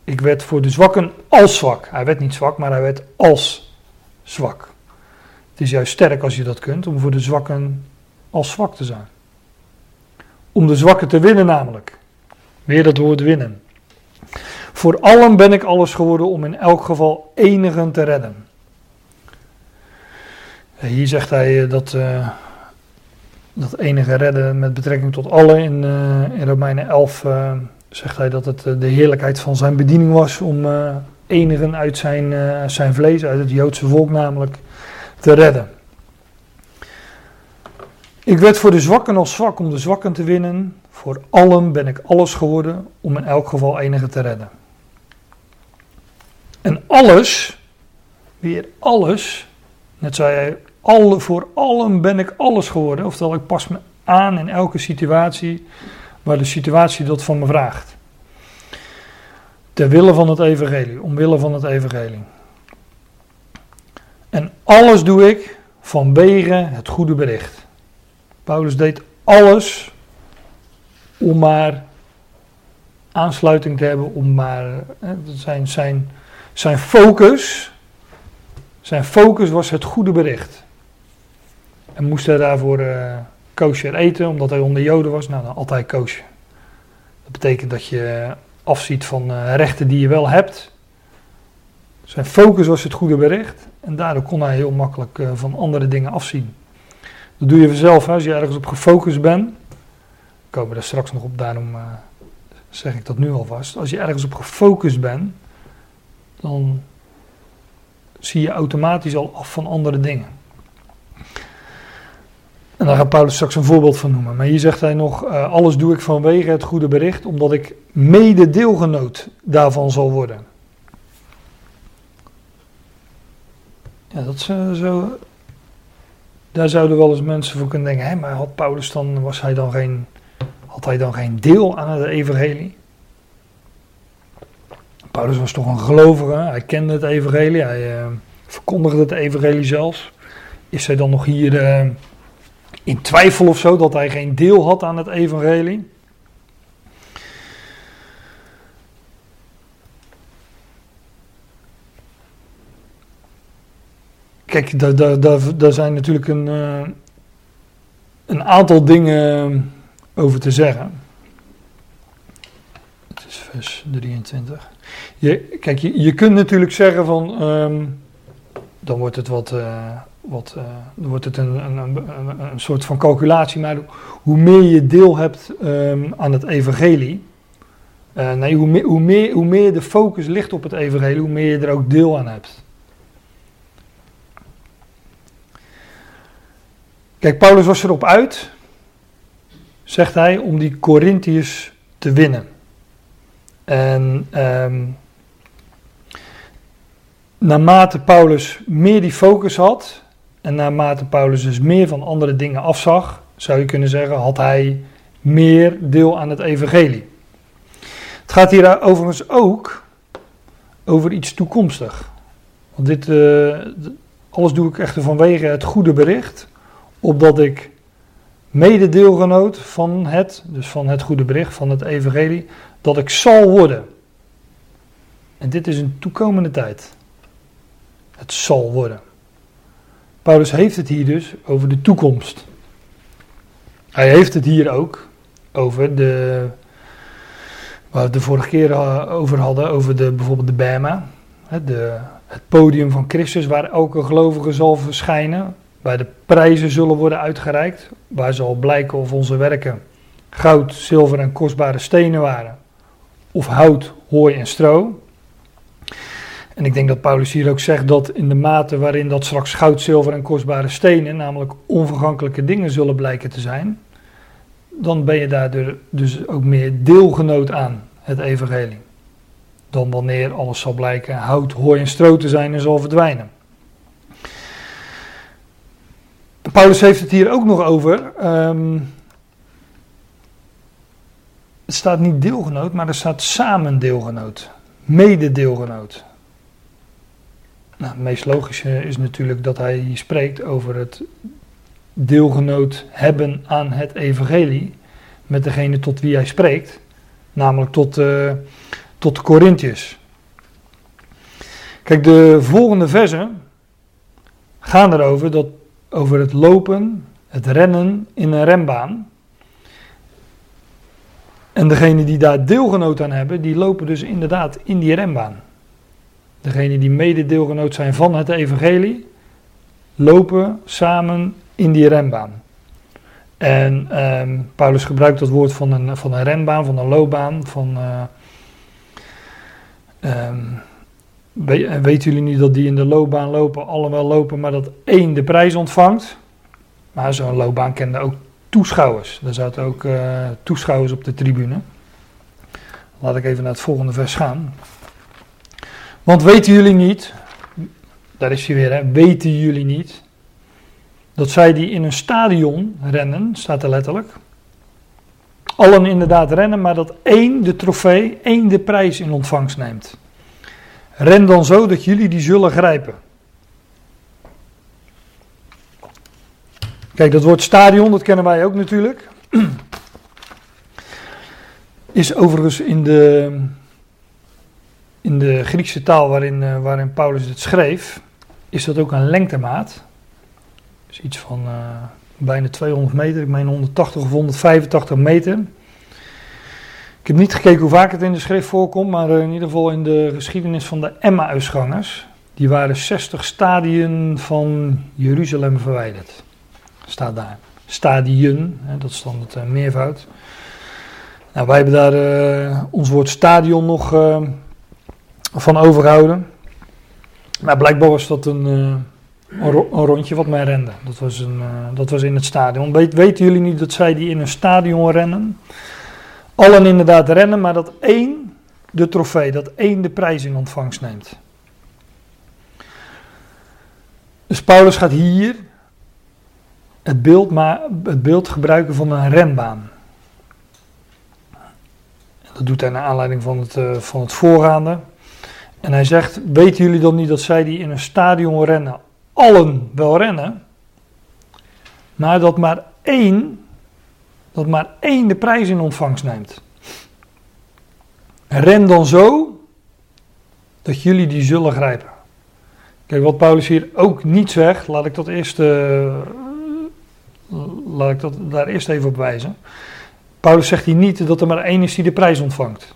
Ik werd voor de zwakken als zwak. Hij werd niet zwak, maar hij werd als zwak. Het is juist sterk als je dat kunt, om voor de zwakken als zwak te zijn. Om de zwakken te winnen namelijk. Weer dat woord winnen. Voor allen ben ik alles geworden om in elk geval enigen te redden. Hier zegt hij eh, dat, uh, dat enige redden met betrekking tot allen. In, uh, in Romeinen 11 uh, zegt hij dat het de heerlijkheid van zijn bediening was om enigen uit zijn, zijn vlees, uit het Joodse volk namelijk, te redden. Ik werd voor de zwakken als zwak om de zwakken te winnen. Voor allen ben ik alles geworden om in elk geval enige te redden. En alles, weer alles, net zei hij, voor allen ben ik alles geworden. Oftewel, ik pas me aan in elke situatie waar de situatie dat van me vraagt. Ter wille van het evangelie, omwille van het evangelie. En alles doe ik vanwege het goede bericht. Paulus deed alles om maar aansluiting te hebben, om maar zijn, zijn, zijn focus, zijn focus was het goede bericht. En moest hij daarvoor uh, eten, omdat hij onder Joden was? Nou, dan altijd kosher. Dat betekent dat je afziet van uh, rechten die je wel hebt. Zijn focus was het goede bericht. En daardoor kon hij heel makkelijk uh, van andere dingen afzien. Dat doe je vanzelf, als je ergens op gefocust bent. We komen er straks nog op, daarom uh, zeg ik dat nu alvast. Als je ergens op gefocust bent, dan zie je automatisch al af van andere dingen. En daar gaat Paulus straks een voorbeeld van noemen. Maar hier zegt hij nog: uh, Alles doe ik vanwege het goede bericht, omdat ik mede deelgenoot daarvan zal worden. Ja, dat is uh, zo. Daar zouden wel eens mensen voor kunnen denken: hé, maar had Paulus dan, was hij dan geen, had hij dan geen deel aan het evangelie? Paulus was toch een gelovige, hij kende het evangelie, hij uh, verkondigde het evangelie zelfs. Is hij dan nog hier uh, in twijfel of zo dat hij geen deel had aan het evangelie? Kijk, daar, daar, daar, daar zijn natuurlijk een, uh, een aantal dingen over te zeggen. Het is vers 23. Je, kijk, je, kunt natuurlijk zeggen van, um, dan wordt het wat, uh, wat dan wordt het een, een, een, een, soort van calculatie, maar hoe meer je deel hebt um, aan het evangelie, hoe hoe, meer, hoe meer de focus ligt op het evangelie, hoe meer je er ook deel aan hebt. Kijk, Paulus was erop uit, zegt hij, om die Corinthiërs te winnen. En um, naarmate Paulus meer die focus had, en naarmate Paulus dus meer van andere dingen afzag, zou je kunnen zeggen, had hij meer deel aan het evangelie. Het gaat hier overigens ook over iets toekomstig. Want dit, uh, alles doe ik echter vanwege het goede bericht, opdat ik mededeelgenoot van het, dus van het goede bericht, van het evangelie, dat ik zal worden. En dit is een toekomende tijd. Het zal worden. Paulus heeft het hier dus over de toekomst. Hij heeft het hier ook over de. Waar we het de vorige keer over hadden, over de, bijvoorbeeld de Bema. De, het podium van Christus, waar elke gelovige zal verschijnen. Waar de prijzen zullen worden uitgereikt. Waar zal blijken of onze werken goud, zilver en kostbare stenen waren. Of hout, hooi en stro. En ik denk dat Paulus hier ook zegt dat in de mate waarin dat straks goud, zilver en kostbare stenen, namelijk onvergankelijke dingen, zullen blijken te zijn, dan ben je daardoor dus ook meer deelgenoot aan het evangelie. dan wanneer alles zal blijken hout, hooi en stro te zijn en zal verdwijnen. Paulus heeft het hier ook nog over. Um, het staat niet deelgenoot, maar er staat samen deelgenoot. Mededeelgenoot. Nou, het meest logische is natuurlijk dat hij hier spreekt over het deelgenoot hebben aan het evangelie. Met degene tot wie hij spreekt. Namelijk tot, uh, tot de Corinthiërs. Kijk, de volgende versen gaan erover dat over het lopen, het rennen in een rembaan. En degene die daar deelgenoot aan hebben, die lopen dus inderdaad in die rembaan. Degene die mede deelgenoot zijn van het evangelie, lopen samen in die rembaan. En ehm, Paulus gebruikt dat woord van een, van een renbaan, van een loopbaan, van... Uh, weten jullie niet dat die in de loopbaan lopen, allemaal lopen, maar dat één de prijs ontvangt? Maar zo'n loopbaan kende ook toeschouwers. Er zaten ook uh, toeschouwers op de tribune. Laat ik even naar het volgende vers gaan. Want weten jullie niet, daar is hij weer, hè, weten jullie niet, dat zij die in een stadion rennen, staat er letterlijk. Allen inderdaad rennen, maar dat één de trofee, één de prijs in ontvangst neemt. Ren dan zo dat jullie die zullen grijpen. Kijk, dat woord stadion, dat kennen wij ook natuurlijk. Is overigens in de, in de Griekse taal waarin, uh, waarin Paulus het schreef, is dat ook een lengtemaat. Dus iets van uh, bijna 200 meter, ik meen 180 of 185 meter. Ik heb niet gekeken hoe vaak het in de schrift voorkomt, maar in ieder geval in de geschiedenis van de Emmausgangers. Die waren 60 stadien van Jeruzalem verwijderd. Staat daar. Stadion, dat is dan het uh, meervoud. Nou, wij hebben daar uh, ons woord stadion nog van overgehouden. Maar blijkbaar was dat een, een, een, rondje wat mij rende. Dat was, een, dat was in het stadion. Weten jullie niet dat zij die in een stadion rennen? Allen inderdaad rennen, maar dat één de trofee, dat één de prijs in ontvangst neemt. Dus Paulus gaat hier het beeld, maar, het beeld gebruiken van een renbaan. Dat doet hij naar aanleiding van het, uh, van het voorgaande. En hij zegt: Weten jullie dan niet dat zij die in een stadion rennen, allen wel rennen, maar dat maar één dat maar één de prijs in ontvangst neemt. Ren dan zo dat jullie die zullen grijpen. Kijk, wat Paulus hier ook niet zegt, laat ik dat eerst, uh, laat ik dat daar eerst even op wijzen. Paulus zegt hier niet dat er maar één is die de prijs ontvangt.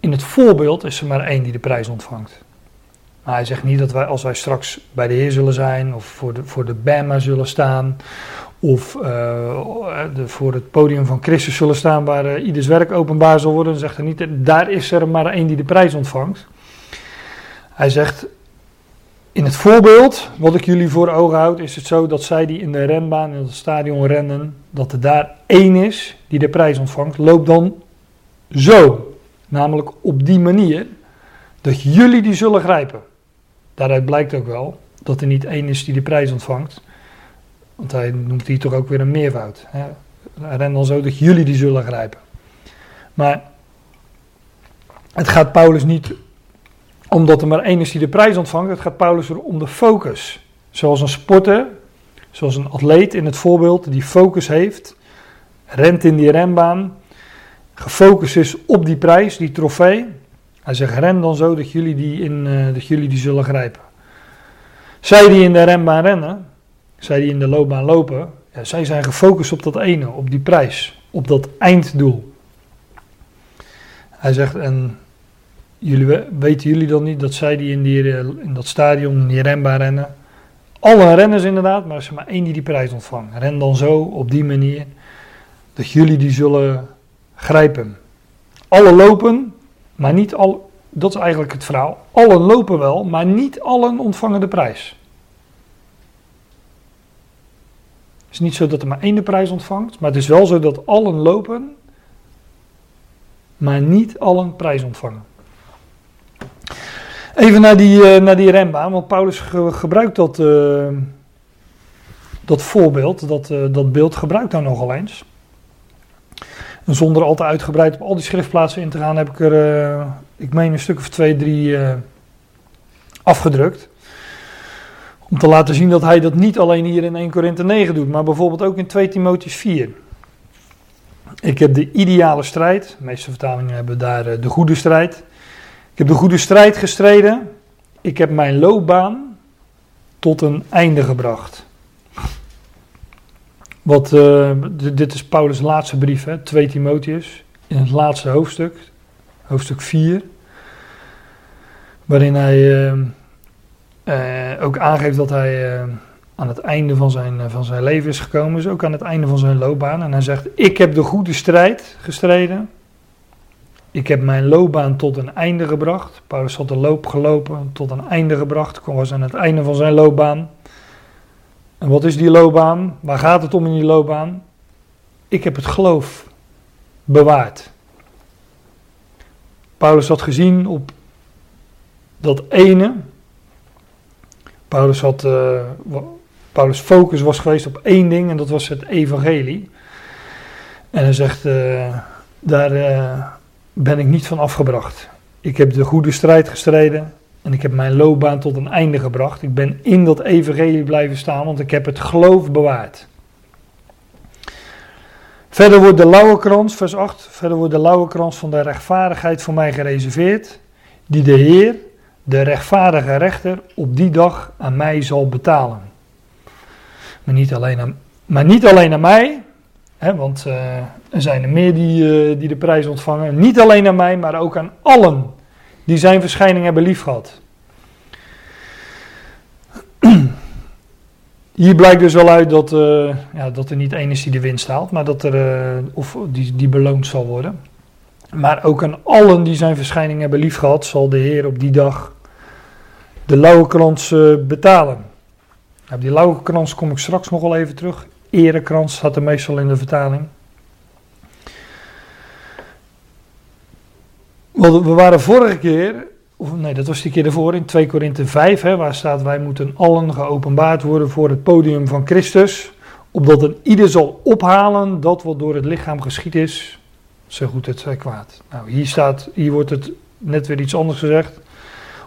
In het voorbeeld is er maar één die de prijs ontvangt. Maar hij zegt niet dat wij, als wij straks bij de Heer zullen zijn, of voor de, voor de Bama zullen staan, of de, voor het podium van Christus zullen staan waar uh, ieders werk openbaar zal worden, dan zegt hij niet, daar is er maar één die de prijs ontvangt. Hij zegt, in het voorbeeld wat ik jullie voor ogen houd, is het zo dat zij die in de renbaan, in het stadion rennen, dat er daar één is die de prijs ontvangt. Loop dan zo, namelijk op die manier, dat jullie die zullen grijpen. Daaruit blijkt ook wel dat er niet één is die de prijs ontvangt. Want hij noemt hier toch ook weer een meervoud. Ren dan zo dat jullie die zullen grijpen. Maar het gaat Paulus niet omdat er maar één is die de prijs ontvangt. Het gaat Paulus om de focus. Zoals een sporter, zoals een atleet in het voorbeeld, die focus heeft, rent in die renbaan, gefocust is op die prijs, die trofee. Hij zegt, ren dan zo dat jullie die, in, uh, dat jullie die zullen grijpen. Zij die in de renbaan rennen, zij die in de loopbaan lopen, ja, zij zijn gefocust op dat ene, op die prijs, op dat einddoel. Hij zegt, en jullie, weten jullie dan niet dat zij die in, die eh, in dat stadion, in die renbaan rennen, alle renners inderdaad, maar er is maar één die die prijs ontvangt. Ren dan zo, op die manier, dat jullie die zullen grijpen. Alle lopen, maar niet al, dat is eigenlijk het verhaal. Allen lopen wel, maar niet allen ontvangen de prijs. Het is niet zo dat er maar één de prijs ontvangt, maar het is wel zo dat allen lopen, maar niet allen prijs ontvangen. Even naar die, uh, naar die rembaan, want Paulus gebruikt dat, uh, dat voorbeeld, dat, uh, dat beeld gebruikt daar nogal eens. En zonder al te uitgebreid op al die schriftplaatsen in te gaan, heb ik er, ik meen een stuk of twee, drie afgedrukt. Om te laten zien dat hij dat niet alleen hier in 1 Korinthe 9 doet, maar bijvoorbeeld ook in 2 Timotheus 4. Ik heb de ideale strijd, de meeste vertalingen hebben daar de goede strijd. Ik heb de goede strijd gestreden. Ik heb mijn loopbaan tot een einde gebracht. Wat, uh, dit is Paulus' laatste brief, hè, 2 Timotheus, in het laatste hoofdstuk, hoofdstuk 4, waarin hij uh, ook aangeeft dat hij aan het einde van zijn, van zijn leven is gekomen, dus ook aan het einde van zijn loopbaan. En hij zegt, ik heb de goede strijd gestreden, ik heb mijn loopbaan tot een einde gebracht. Paulus had de loop gelopen, tot een einde gebracht. Hij was aan het einde van zijn loopbaan. En wat is die loopbaan? Waar gaat het om in die loopbaan? Ik heb het geloof bewaard. Paulus had gezien op dat ene. Paulus had, uh, Paulus' focus was geweest op één ding en dat was het evangelie. En hij zegt, uh, daar, uh, ben ik niet van afgebracht. Ik heb de goede strijd gestreden en ik heb mijn loopbaan tot een einde gebracht. Ik ben in dat evangelie blijven staan, want ik heb het geloof bewaard. Verder wordt de lauwe krans, vers 8, verder wordt de lauwe krans van de rechtvaardigheid voor mij gereserveerd, die de Heer, de rechtvaardige rechter, op die dag aan mij zal betalen. Maar niet alleen aan, maar niet alleen aan mij, hè, want uh, er zijn er meer die, uh, die de prijs ontvangen. Niet alleen aan mij, maar ook aan allen die zijn verschijning hebben liefgehad. Hier blijkt dus wel uit dat, uh, ja, dat er niet één is die de winst haalt, maar dat er, of die, die beloond zal worden. Maar ook aan allen die zijn verschijning hebben liefgehad, zal de Heer op die dag de lauwe krans uh, betalen. Op die lauwe krans kom ik straks nog wel even terug. Erekrans staat er meestal in de vertaling. we waren vorige keer, of nee, dat was die keer ervoor, in 2 Korinthe 5, hè, waar staat: Wij moeten allen geopenbaard worden voor het podium van Christus, opdat een ieder zal ophalen dat wat door het lichaam geschied is, zo goed het zij kwaad. Nou, hier staat, hier wordt het net weer iets anders gezegd.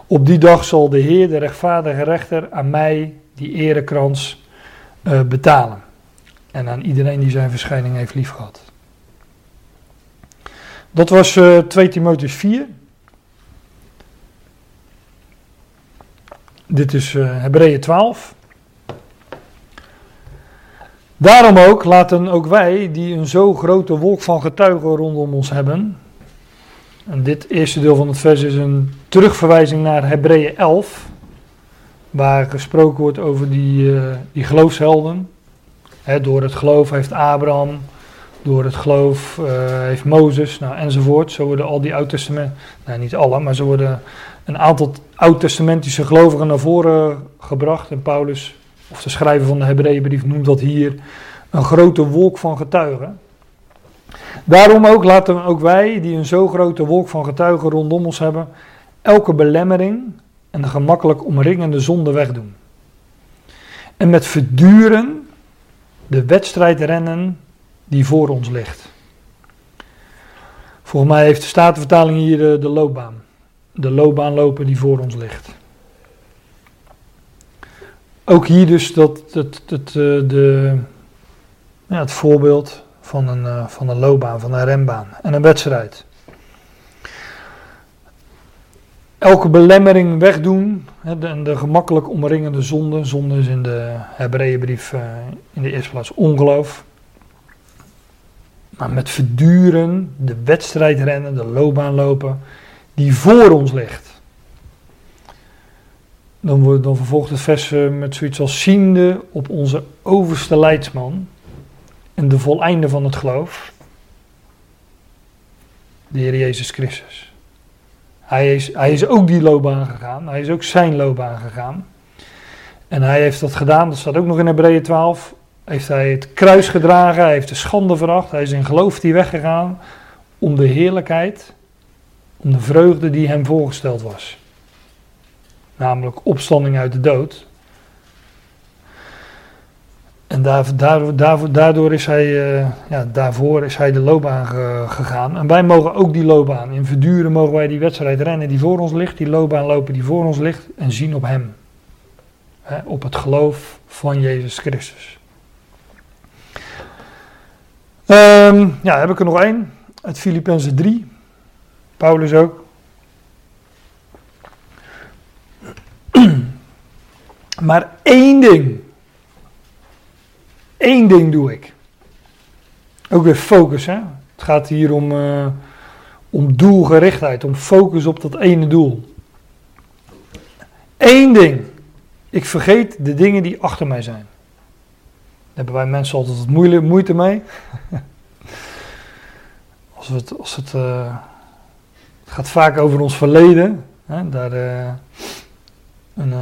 Op die dag zal de Heer, de rechtvaardige rechter, aan mij die erekrans uh, betalen. En aan iedereen die zijn verschijning heeft liefgehad. Dat was uh, 2 Timotheus 4. Dit is uh, Hebreeën 12. Daarom ook laten ook wij, die een zo grote wolk van getuigen rondom ons hebben. En dit eerste deel van het vers is een terugverwijzing naar Hebreeën 11. Waar gesproken wordt over die, uh, die geloofshelden. He, door het geloof heeft Abraham door het geloof uh, heeft Mozes nou, enzovoort. Zo worden al die oud-testament, nou niet alle, maar zo worden een aantal oud-testamentische gelovigen naar voren gebracht. En Paulus, of de schrijver van de Hebreeënbrief, noemt dat hier een grote wolk van getuigen. Daarom ook laten ook wij, die een zo grote wolk van getuigen rondom ons hebben, elke belemmering en de gemakkelijk omringende zonde wegdoen. En met verduren de wedstrijd rennen die voor ons ligt. Volgens mij heeft de Statenvertaling hier de, de loopbaan. De loopbaan lopen die voor ons ligt. Ook hier dus dat, dat, dat, eh, de, ja, het voorbeeld van een, eh, van een loopbaan, van een rembaan en een wedstrijd. Elke belemmering wegdoen en de, de, gemakkelijk omringende zonde. Zonde is in de Hebreeënbrief uh, in de eerste plaats ongeloof maar met verduren, de wedstrijd rennen, de loopbaan lopen, die voor ons ligt. Dan, wordt, dan vervolgt het vers eh, met zoiets als ziende op onze overste leidsman en de voleinde van het geloof, de Heer Jezus Christus. Hij is, hij is ook die loopbaan gegaan, hij is ook zijn loopbaan gegaan. En hij heeft dat gedaan, dat staat ook nog in Hebreeën 12, heeft hij het kruis gedragen, hij heeft de schande veracht, hij is in geloof die weggegaan, om de heerlijkheid, om de vreugde die hem voorgesteld was. Namelijk opstanding uit de dood. En daar, daardoor, daardoor is hij, uh, ja, daarvoor is hij de loopbaan gegaan. En wij mogen ook die loopbaan. In verduren mogen wij die wedstrijd rennen die voor ons ligt, die loopbaan lopen die voor ons ligt en zien op hem. op het geloof van Jezus Christus. Um, ja, heb ik er nog één. Uit Filippenzen 3. Paulus ook. maar één ding Eén ding doe ik. Ook weer focus, hè. Het gaat hier om, uh, om doelgerichtheid, om focus op dat ene doel. Eén ding. Ik vergeet de dingen die achter mij zijn. Daar hebben wij mensen altijd wat moeite, moeite mee. als het, als het, uh, het gaat vaak over ons verleden. Hè, daar, uh, en,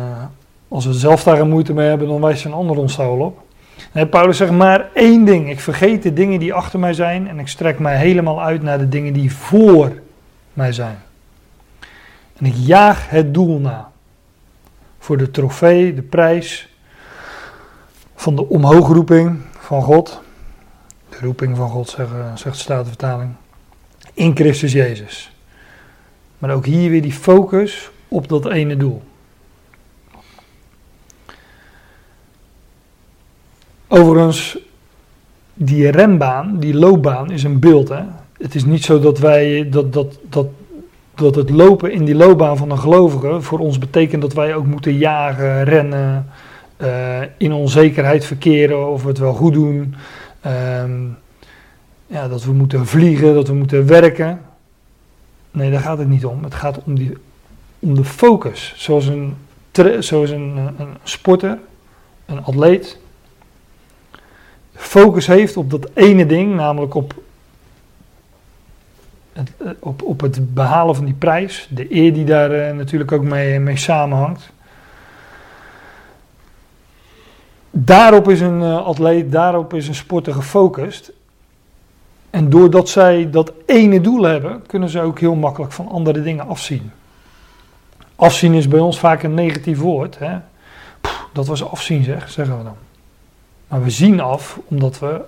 als we zelf daar een moeite mee hebben, dan wijst een ander ons al op. Paulus zegt maar één ding. Ik vergeet de dingen die achter mij zijn en ik strek mij helemaal uit naar de dingen die voor mij zijn. En ik jaag het doel na. Voor de trofee, de prijs van de omhoogroeping van God. De roeping van God, zegt, zegt de Statenvertaling. In Christus Jezus. Maar ook hier weer die focus op dat ene doel. Overigens, die rembaan, die loopbaan, is een beeld. Hè? Het is niet zo dat wij dat, dat, dat, dat het lopen in die loopbaan van een gelovige voor ons betekent dat wij ook moeten jagen, rennen, uh, in onzekerheid verkeren of we het wel goed doen. Ehm, ja, dat we moeten vliegen, dat we moeten werken. Nee, daar gaat het niet om. Het gaat om, die, om de focus. Zoals een, zoals een, een sporter, een atleet, focus heeft op dat ene ding, namelijk op het, eh, op, op het behalen van die prijs, de eer die daar uh, natuurlijk ook mee, mee samenhangt. Daarop is een atleet, daarop is een sporter gefocust. En doordat zij dat ene doel hebben, kunnen ze ook heel makkelijk van andere dingen afzien. Afzien is bij ons vaak een negatief woord. Hè? Dat was afzien, zeg, zeggen we dan. Maar we zien af omdat we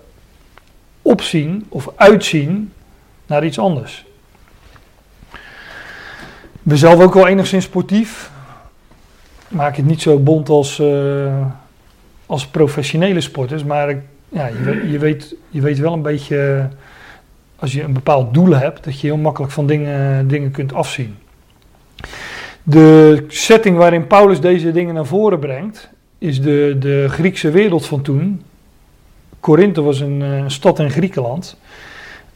opzien of uitzien naar iets anders. We zelf ook wel enigszins sportief. Maak het niet zo bond als, uh, als professionele sporters. Maar ja, je, je, weet, je weet wel een beetje, als je een bepaald doel hebt, dat je heel makkelijk van dingen, dingen kunt afzien. De setting waarin Paulus deze dingen naar voren brengt, is de, de Griekse wereld van toen. Korinthe was een uh, stad in Griekenland.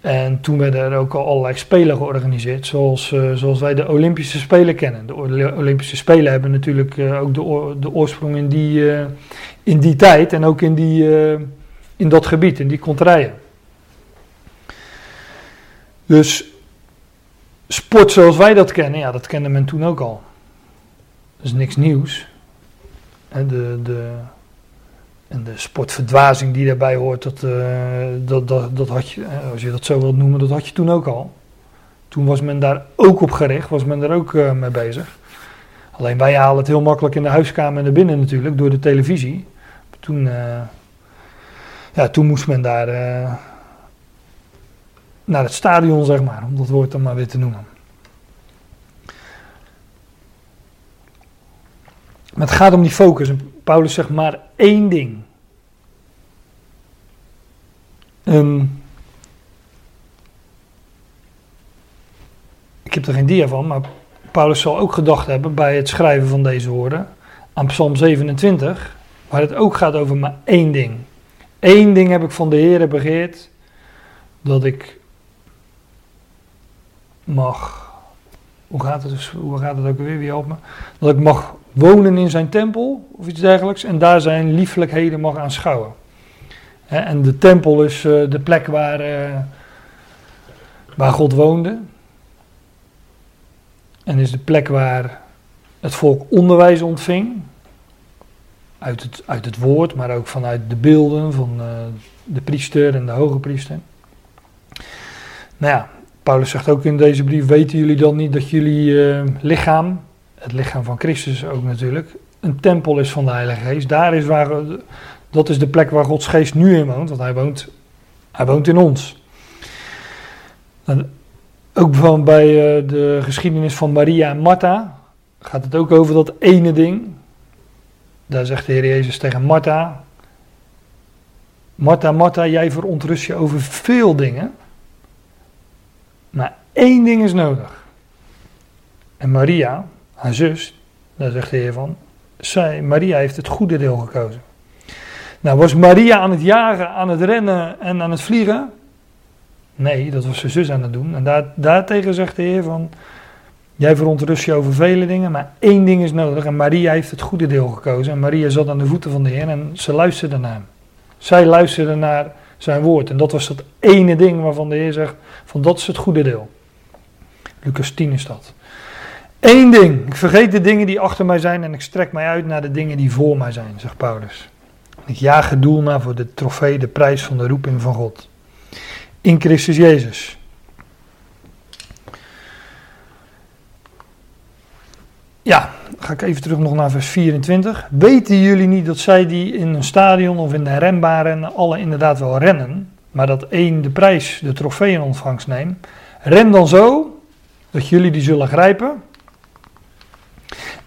En toen werden er ook al allerlei spelen georganiseerd, zoals, uh, zoals wij de Olympische Spelen kennen. De Olympische Spelen hebben natuurlijk uh, ook de, de, oorsprong in die, in die tijd en ook in, die, in dat gebied, in die contraien. Dus sport zoals wij dat kennen, ja, dat kende men toen ook al. Dat is niks nieuws. De, de, en de sportverdwazing die daarbij hoort, dat, uh, dat, dat, dat had je, eh, als je dat zo wilt noemen, dat had je toen ook al. Toen was men daar ook op gericht, was men daar ook uh, mee bezig. Alleen wij halen het heel makkelijk in de huiskamer naar binnen natuurlijk, door de televisie. Toen, uh, ja, toen moest men daar naar het stadion, zeg maar, om dat woord dan maar weer te noemen. Maar het gaat om die focus. Paulus zegt maar één ding. Ik heb er geen dia van, maar Paulus zal ook gedacht hebben bij het schrijven van deze woorden aan Psalm 27, waar het ook gaat over maar één ding. Eén ding heb ik van de Heer begeerd, dat ik mag, hoe gaat het, hoe gaat het ook weer, wie helpt me? Dat ik mag wonen in zijn tempel of iets dergelijks en daar zijn liefelijkheden mag aanschouwen. en de tempel is uh, de plek waar, uh, waar God woonde. En is de plek waar het volk onderwijs ontving. Uit het, uit het woord, maar ook vanuit de beelden van uh, de priester en de hoge priester. Nou ja, Paulus zegt ook in deze brief: Weten jullie dan niet dat jullie eh, lichaam, het lichaam van Christus ook natuurlijk, een tempel is van de Heilige Geest? Daar is waar, dat is de plek waar Gods Geest nu in woont, want hij woont, hij woont in ons. Ook bijvoorbeeld bij eh, de geschiedenis van Maria en Martha gaat het ook over dat ene ding. Daar zegt de Heer Jezus tegen Martha: Martha, Martha, jij verontrust je over veel dingen. Maar één ding is nodig. En Maria, haar zus, daar zegt de Heer van, zij, Maria heeft het goede deel gekozen. Nou, was Maria aan het jagen, aan het rennen en aan het vliegen? Nee, dat was zijn zus aan het doen. En daar, daartegen zegt de Heer van, jij verontrust je over vele dingen, maar één ding is nodig. En Maria heeft het goede deel gekozen. En Maria zat aan de voeten van de Heer en ze luisterde naar hem. Zij luisterde naar zijn woord. En dat was dat ene ding waarvan de Heer zegt: van dat is het goede deel. Lucas 10 is dat. Eén ding. Ik vergeet de dingen die achter mij zijn en ik strek mij uit naar de dingen die voor mij zijn, zegt Paulus. Ik jaag het doel naar voor de trofee, de prijs van de roeping van God. In Christus Jezus. Ja, ga ik even terug nog naar vers 24. Weten jullie niet dat zij die in een stadion of in de renbaren alle inderdaad wel rennen, maar dat één de prijs, de trofee in ontvangst neemt? Ren dan zo, dat jullie die zullen grijpen.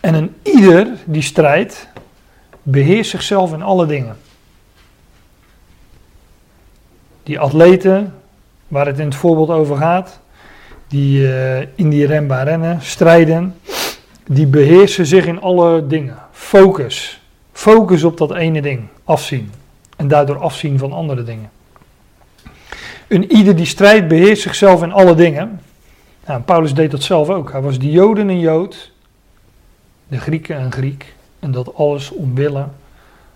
En een ieder die strijdt, beheerst zichzelf in alle dingen. Die atleten, waar het in het voorbeeld over gaat, die uh, in die renbaan rennen, strijden, die beheersen zich in alle dingen. Focus. Focus op dat ene ding. Afzien. En daardoor afzien van andere dingen. Een ieder die strijdt beheerst zichzelf in alle dingen. Nou, Paulus deed dat zelf ook. Hij was de Joden een Jood, de Grieken een Griek. En dat alles omwille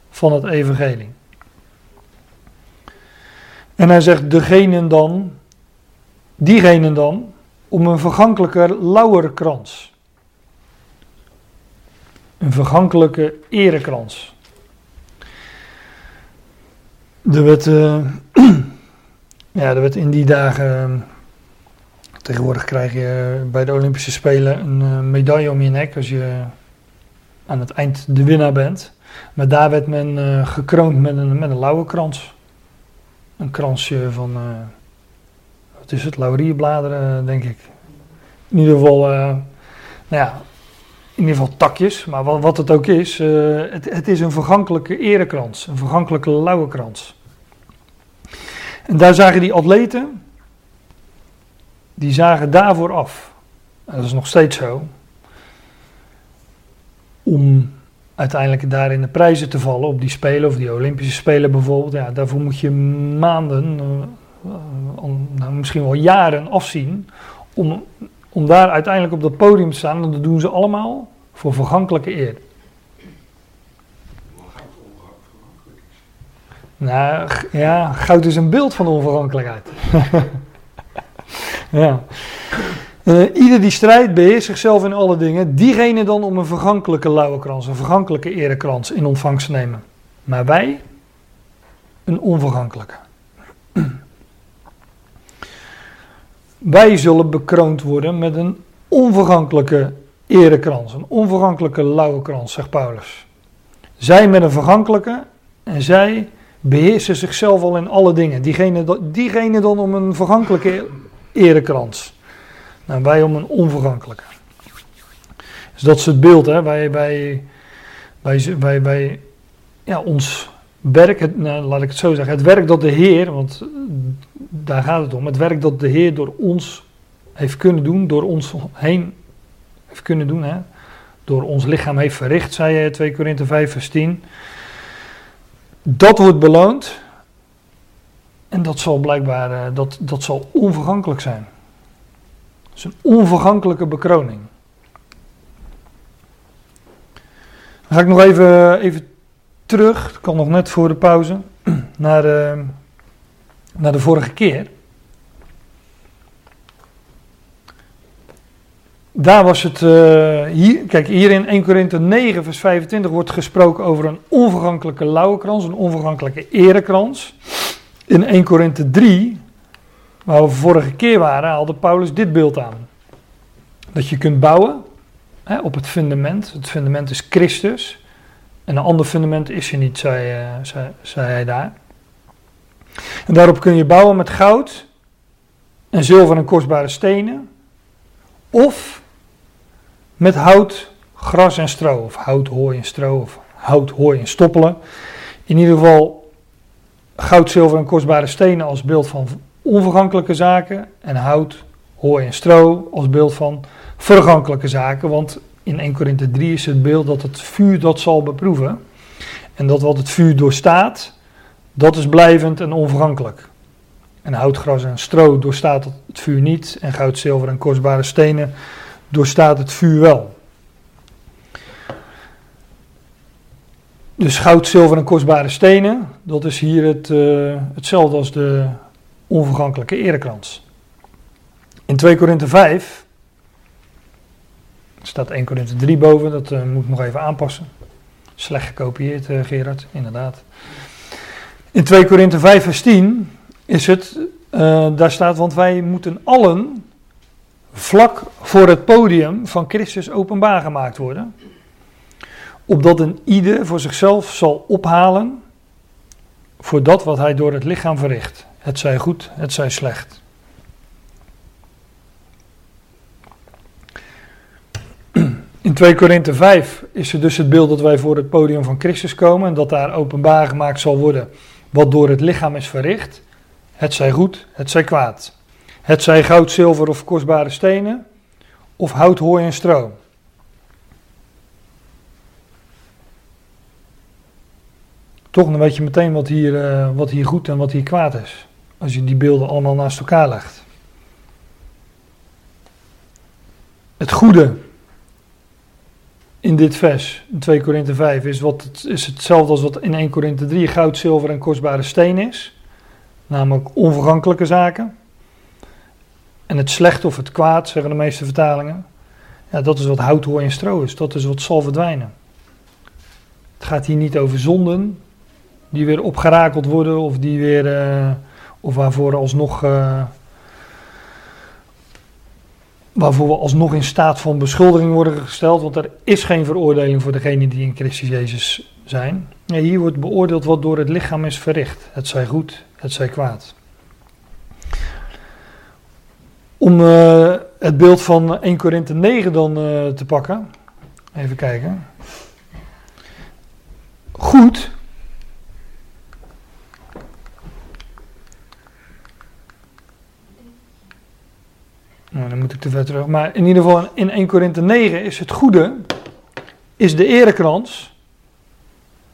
van het evangelie. En hij zegt, degene dan, diegene dan, om een vergankelijke lauwerkrans een vergankelijke erekrans. Er werd, uh, ja, er werd in die dagen. Tegenwoordig krijg je bij de Olympische Spelen een uh, medaille om je nek als je aan het eind de winnaar bent. Maar daar werd men uh, gekroond met een, met een lauwe krans. Een kransje van, wat is het, laurierbladeren, denk ik. In ieder geval, nou ja, in ieder geval takjes, maar wat, wat het ook is, het, het, is een vergankelijke erekrans, een vergankelijke lauwe krans. En daar zagen die atleten, die zagen daarvoor af. Dat is nog steeds zo. Om uiteindelijk daar in de prijzen te vallen op die Spelen of die Olympische Spelen bijvoorbeeld. Ja, daarvoor moet je maanden, uh, nou, misschien wel jaren afzien om om daar uiteindelijk op dat podium te staan. Dat doen ze allemaal voor vergankelijke eer. Nou, ja, goud is een beeld van onvergankelijkheid. ja. Uh, ieder die strijdt beheerst zichzelf in alle dingen. Diegene dan om een vergankelijke lauwe een vergankelijke erekrans in ontvangst nemen. Maar wij een onvergankelijke. Wij zullen bekroond worden met een onvergankelijke erekrans, een onvergankelijke lauwe krans, zegt Paulus. Zij met een vergankelijke en zij beheersen zichzelf al in alle dingen. Diegene, diegene dan om een vergankelijke erekrans. Nou, wij om een onvergankelijke. Dus dat is het beeld, hè. Wij, wij, wij, wij, ja, ons werk, het, nou, laat ik het zo zeggen, het werk dat de Heer, want daar gaat het om, het werk dat de Heer door ons heeft kunnen doen, door ons heen heeft kunnen doen, hè, door ons lichaam heeft verricht, zei 2 Korinthe 5 vers 10. Dat wordt beloond en dat zal blijkbaar, uh, dat, dat zal onvergankelijk zijn. Is een onvergankelijke bekroning. Dan ga ik nog even, even terug, dat kan nog net voor de pauze, naar, uh, naar de vorige keer. Daar was het, uh, hier, kijk hier in 1 Korinthe 9 vers 25 wordt gesproken over een onvergankelijke lauwe krans, een onvergankelijke erekrans. In 1 Korinthe 3 waar we vorige keer waren, haalde Paulus dit beeld aan. Dat je kunt bouwen hè, op het fundament. Het fundament is Christus. En een ander fundament is er niet, zei, uh, zei, zei hij daar. En daarop kun je bouwen met goud en zilver en kostbare stenen. Of met hout, gras en stro. Of hout, hooi en stro. Of hout, hooi en stoppelen. In ieder geval goud, zilver en kostbare stenen als beeld van onvergankelijke zaken. En hout, hooi en stro als beeld van vergankelijke zaken. Want in 1 Korinthe 3 is het beeld dat het vuur dat zal beproeven. En dat wat het vuur doorstaat, dat is blijvend en onvergankelijk. En hout, gras en stro doorstaat het vuur niet. En goud, zilver en kostbare stenen doorstaat het vuur wel. Dus goud, zilver en kostbare stenen, dat is hier het, uh, hetzelfde als de onvergankelijke erekrans. In 2 Korinthe 5 staat 1 Korinthe 3 boven, dat uh, moet ik nog even aanpassen. Slecht gekopieerd, uh, Gerard, inderdaad. In 2 Korinthe 5 vers 10 is het, daar staat, want wij moeten allen vlak voor het podium van Christus openbaar gemaakt worden opdat een ieder voor zichzelf zal ophalen voor dat wat hij door het lichaam verricht. Het zij goed, het zij slecht. In 2 Korinthe 5 is er dus het beeld dat wij voor het podium van Christus komen en dat daar openbaar gemaakt zal worden wat door het lichaam is verricht. Het zij goed, het zij kwaad. Het zij goud, zilver of kostbare stenen, of hout, hooi en stro. Toch, dan weet je meteen wat hier, uh, wat hier goed en wat hier kwaad is. Als je die beelden allemaal naast elkaar legt. Het goede in dit vers, in 2 Korinthe 5, is, wat is hetzelfde als wat in 1 Korinthe 3 goud, zilver en kostbare steen is. Namelijk onvergankelijke zaken. En het slecht of het kwaad, zeggen de meeste vertalingen. Ja, dat is wat hout, hooi en stro is. Dat is wat zal verdwijnen. Het gaat hier niet over zonden, die weer opgerakeld worden of die weer, uh, of waarvoor alsnog, uh, waarvoor we alsnog in staat van beschuldiging worden gesteld, want er is geen veroordeling voor degenen die in Christus Jezus zijn. Nee, hier wordt beoordeeld wat door het lichaam is verricht. Het zij goed, het zij kwaad. Om uh, het beeld van 1 Korinthe 9 dan te pakken. Even kijken. Goed Nou, dan moet ik te ver terug. Maar in ieder geval in 1 Korinthe 9 is het goede, is de erekrans.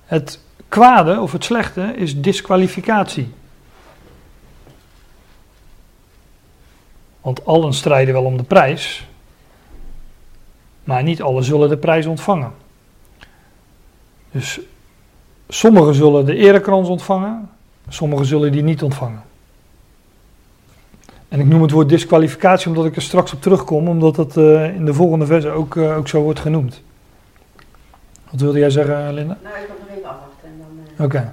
Het kwade of het slechte is disqualificatie. Want allen strijden wel om de prijs, maar niet allen zullen de prijs ontvangen. Dus sommigen zullen de erekrans ontvangen, sommigen zullen die niet ontvangen. En ik noem het woord disqualificatie omdat ik er straks op terugkom, omdat dat uh, in de volgende verse ook, uh, ook zo wordt genoemd. Wat wilde jij zeggen, Linda? Nou, ik wil nog even afwachten. Uh, Oké. Okay.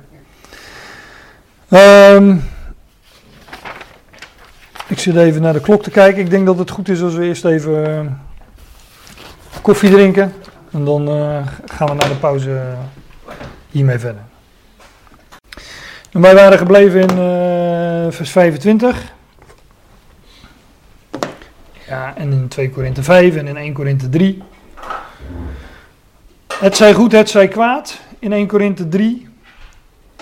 Ja. Um, ik zit even naar de klok te kijken. Ik denk dat het goed is als we eerst even koffie drinken. En dan gaan we naar de pauze hiermee verder. En wij waren gebleven in vers 25. Ja, en in 2 Korinthe 5 en in 1 Korinthe 3. Het zij goed, het zij kwaad. In 1 Korinthe 3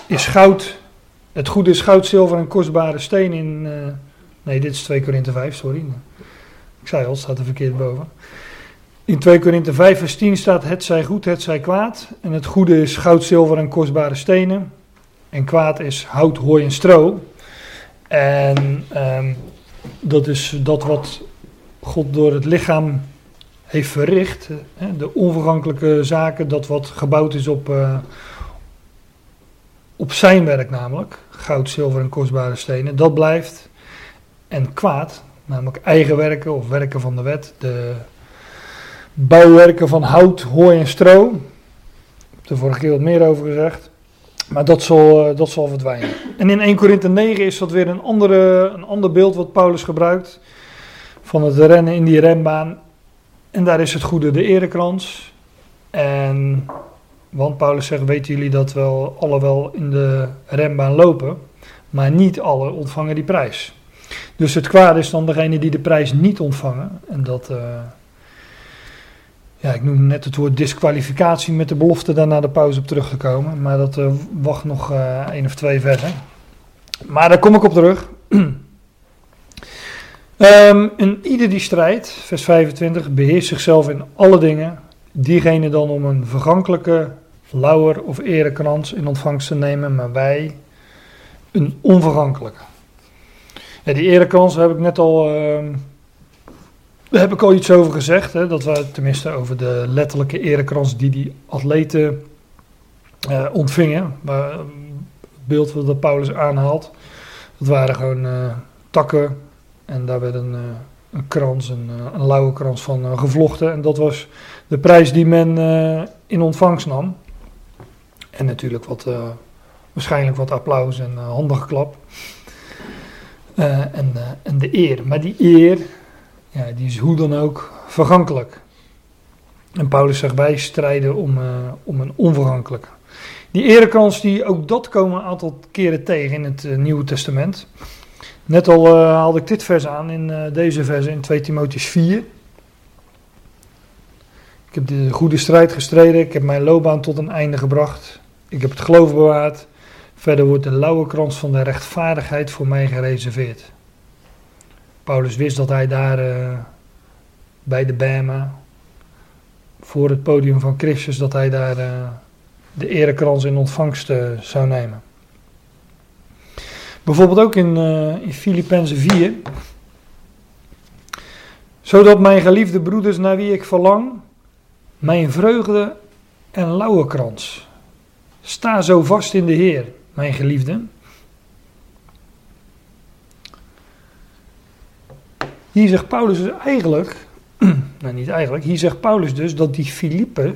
is goud. Het goede is goud, zilver en kostbare steen in. Uh, nee, dit is 2 Korinthe 5, sorry. Ik zei al, het staat er verkeerd boven. In 2 Korinthe 5, vers 10 staat: Het zij goed, het zij kwaad. En het goede is goud, zilver en kostbare stenen. En kwaad is hout, hooi en stro. En um, dat is dat wat God door het lichaam heeft verricht. De onvergankelijke zaken, dat wat gebouwd is op, uh, op zijn werk namelijk. Goud, zilver en kostbare stenen. Dat blijft. En kwaad, namelijk eigen werken of werken van de wet. De bouwwerken van hout, hooi en stro. Ik heb er vorige keer wat meer over gezegd. Maar dat zal, eh, dat zal verdwijnen. En in 1 Korinthe 9 is dat weer een, andere, een ander beeld wat Paulus gebruikt. Van het rennen in die renbaan. En daar is het goede de erekrans. En, want Paulus zegt, weten jullie dat wel alle wel in de renbaan lopen. Maar niet alle ontvangen die prijs. Dus het kwaad is dan degene die de prijs niet ontvangen. En dat... Uh, ja, ik noem net het woord disqualificatie met de belofte daar na de pauze op terug te komen. Maar dat uh, wacht nog uh, één of twee versen. Maar daar kom ik op terug. um, ieder die strijdt, vers 25, beheerst zichzelf in alle dingen. Diegene dan om een vergankelijke lauwer of erekrans in ontvangst te nemen, maar wij een onvergankelijke. Ja, die erekrans heb ik net al... Daar heb ik al iets over gezegd, hè, dat we tenminste over de letterlijke erekrans die die atleten uh, ontvingen. Het beeld dat Paulus aanhaalt, dat waren gewoon uh, takken en daar werd een, uh, een krans, een, een lauwe krans van gevlochten. En dat was de prijs die men in ontvangst nam. En natuurlijk wat, waarschijnlijk wat applaus en handengeklap. en, en de eer. Maar die eer ja, die is hoe dan ook vergankelijk. En Paulus zegt wij strijden om, om een onvergankelijke. Die erekans, die, ook dat komen een aantal keren tegen in het Nieuwe Testament. Net al uh, haalde ik dit vers aan in deze vers in 2 Timotheus 4. Ik heb de goede strijd gestreden, ik heb mijn loopbaan tot een einde gebracht. Ik heb het geloof bewaard. Verder wordt de lauwe krans van de rechtvaardigheid voor mij gereserveerd. Paulus wist dat hij daar uh, bij de Bema, voor het podium van Christus, dat hij daar de erekrans in ontvangst zou nemen. Bijvoorbeeld ook in, in Filippenzen 4. Zodat mijn geliefde broeders naar wie ik verlang, mijn vreugde en lauwe krans. Sta zo vast in de Heer, mijn geliefde. Hier zegt Paulus dus eigenlijk, nou niet eigenlijk, hier zegt Paulus dus dat die Filippe,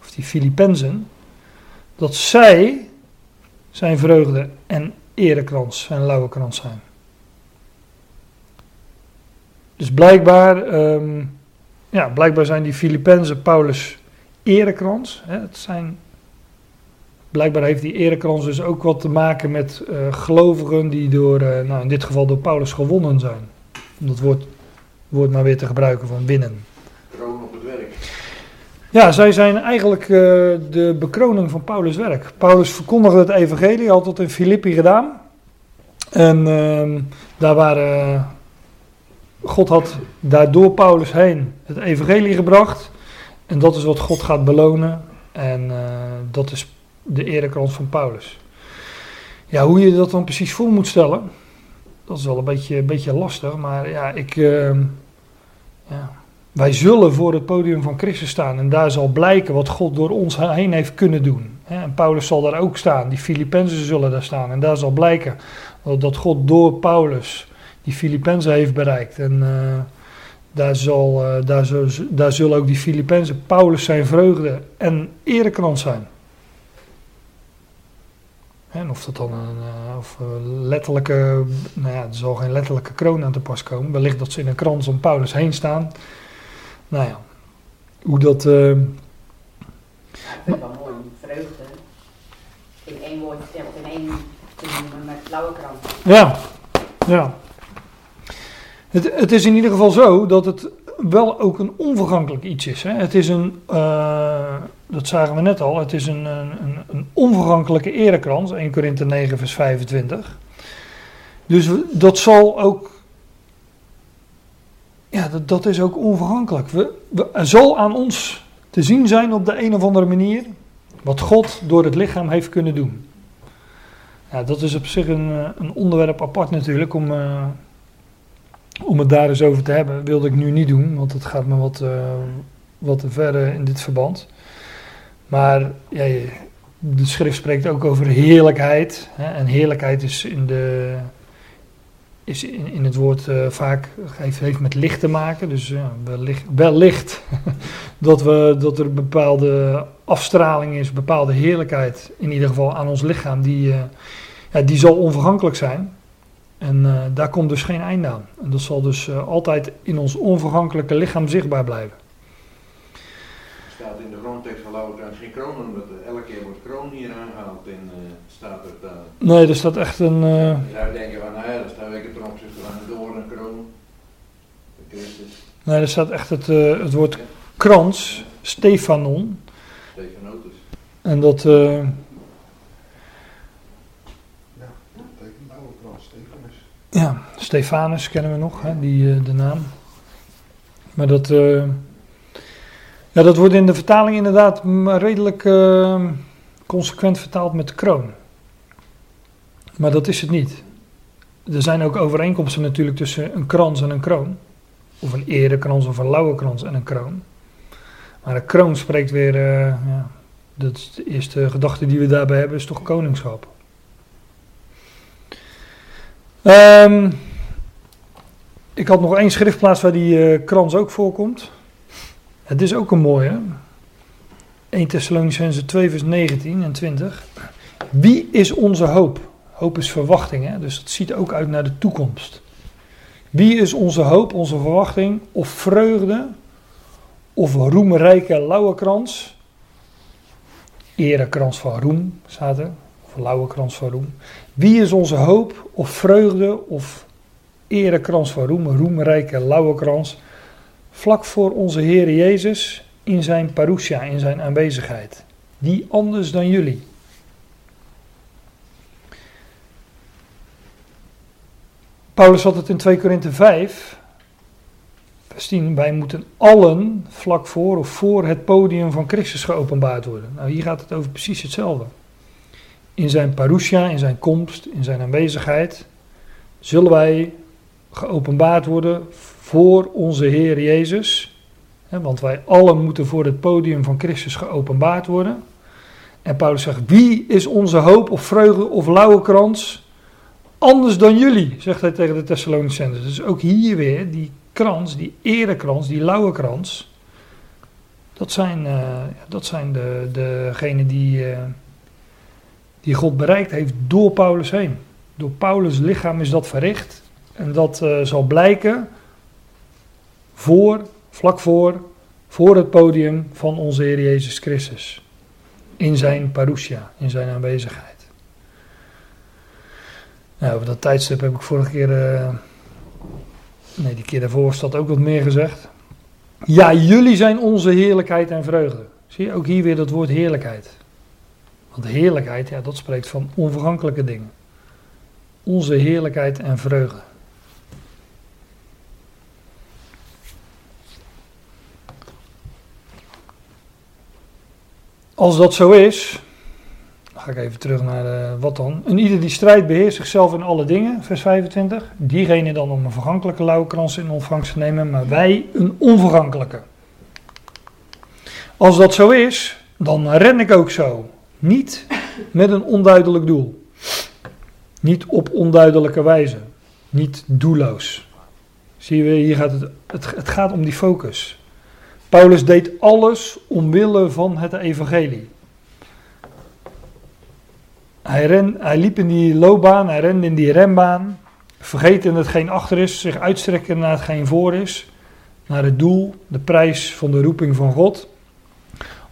of die Filippenzen, dat zij zijn vreugde en erekrans, zijn lauwe krans zijn. Dus blijkbaar, um, ja, blijkbaar zijn die Filippenzen Paulus erekrans. Hè, het zijn, blijkbaar heeft die erekrans dus ook wat te maken met uh, gelovigen die door, uh, nou in dit geval door Paulus gewonnen zijn. Om dat woord, woord maar weer te gebruiken van winnen. Kroon op het werk. Ja, zij zijn eigenlijk uh, de bekroning van Paulus' werk. Paulus verkondigde het evangelie, had dat in Filippi gedaan. En uh, daar waren. God had daardoor Paulus heen het evangelie gebracht. En dat is wat God gaat belonen. En uh, dat is de erekrans van Paulus. Ja, hoe je dat dan precies voor moet stellen, dat is wel een beetje, een beetje lastig, maar ja, ik, uh, ja, wij zullen voor het podium van Christus staan en daar zal blijken wat God door ons heen heeft kunnen doen. En Paulus zal daar ook staan, die Filippenzen zullen daar staan en daar zal blijken dat God door Paulus die Filippenzen heeft bereikt. En uh, daar, zal, uh, daar, daar zullen ook die Filippenzen Paulus zijn vreugde en erekrans zijn. En of dat dan een uh, of letterlijke, nou ja, er zal geen letterlijke kroon aan te pas komen. Wellicht dat ze in een krans om Paulus heen staan. Nou ja, hoe dat. Uh, ja, ik vind het wel mooi vreugde in één woord in één te noemen met blauwe krans. Ja, ja. Het, het is in ieder geval zo dat het wel ook een onvergankelijk iets is. Hè? Het is een, uh, dat zagen we net al, het is een, een, een onvergankelijke erekrans, 1 Korinthe 9 vers 25. Dus dat zal ook, ja, dat, dat is ook onvergankelijk. We, we, er zal aan ons te zien zijn op de een of andere manier wat God door het lichaam heeft kunnen doen. Ja, dat is op zich een, een onderwerp apart natuurlijk om... Uh, om het daar eens over te hebben, wilde ik nu niet doen, want het gaat me wat, uh, wat te ver in dit verband. Maar ja, de schrift spreekt ook over heerlijkheid. Hè, en heerlijkheid is in de, is in, in het woord uh, vaak heeft, heeft met licht te maken. Dus ja, wellicht, dat, we, dat er een bepaalde afstraling is, bepaalde heerlijkheid, in ieder geval aan ons lichaam, die, uh, ja, die zal onvergankelijk zijn. En uh, daar komt dus geen einde aan. En dat zal dus altijd in ons onvergankelijke lichaam zichtbaar blijven. Staat in de grondtekst van Laurens geen kroon, omdat elke keer wordt kroon hier aangehaald in staat er daar. Nee, er staat echt een... Je zou denken van, nou ja, dat staat weer ten opzichte van een doornkroon. De Christus. Nee, er staat echt het, uh, het woord krans, Stefanon. Stefanotus. En dat... Uh, ja, betekent oude krans, Stefanus. Ja, Stefanus kennen we nog, hè, die, uh, de naam. Maar dat... ja, dat wordt in de vertaling inderdaad redelijk consequent vertaald met kroon. Maar dat is het niet. Er zijn ook overeenkomsten natuurlijk tussen een krans en een kroon. Of een erekrans of een lauwe krans en een kroon. Maar een kroon spreekt weer, uh, ja, dat is de eerste gedachte die we daarbij hebben, is toch koningschap. Um, ik had nog één schriftplaats waar die uh, krans ook voorkomt. Het is ook een mooie. 1 Thessalonicense 2 vers 19 en 20. Wie is onze hoop? Hoop is verwachting, hè? dus het ziet ook uit naar de toekomst. Wie is onze hoop, onze verwachting, of vreugde, of roemrijke lauwekrans? Erekrans van roem, staat er, of lauwekrans van roem. Wie is onze hoop, of vreugde, of erekrans van roem, roemrijke lauwekrans? Vlak voor onze Heer Jezus in zijn parousia, in zijn aanwezigheid. Die anders dan jullie. Paulus had het in 2 Korinthe 5, vers 10, wij moeten allen vlak voor of voor het podium van Christus geopenbaard worden. Nou, hier gaat het over precies hetzelfde. In zijn parousia, in zijn komst, in zijn aanwezigheid, zullen wij geopenbaard worden voor onze Heer Jezus. Want wij allen moeten voor het podium van Christus geopenbaard worden. En Paulus zegt, wie is onze hoop of vreugde of lauwe krans? anders dan jullie, zegt hij tegen de Thessalonicenzen. Dus ook hier weer, die krans, die erekrans, die lauwe krans. Dat zijn, uh, dat zijn de, degenen die, uh, die God bereikt heeft door Paulus heen. Door Paulus' lichaam is dat verricht. En dat uh, zal blijken voor, vlak voor, voor het podium van onze Heer Jezus Christus. In zijn parousia, in zijn aanwezigheid. Nou, over dat tijdstip heb ik vorige keer. Uh, nee, die keer daarvoor staat ook wat meer gezegd. Ja, jullie zijn onze heerlijkheid en vreugde. Zie je ook hier weer dat woord heerlijkheid. Want heerlijkheid, ja, dat spreekt van onvergankelijke dingen. Onze heerlijkheid en vreugde. Als dat zo is, ga ik even terug naar uh, wat dan. En ieder die strijdt beheerst zichzelf in alle dingen, vers 25. Diegene dan om een vergankelijke lauwkrans in ontvangst te nemen, maar wij een onvergankelijke. Als dat zo is, dan ren ik ook zo. Niet met een onduidelijk doel. Niet op onduidelijke wijze. Niet doelloos. Zie je, hier gaat het, het, het gaat om die focus. Paulus deed alles omwille van het evangelie. Hij, ren, hij liep in die loopbaan, hij rende in die rembaan. Vergeten hetgeen achter is, zich uitstrekken naar hetgeen voor is. Naar het doel, de prijs van de roeping van God.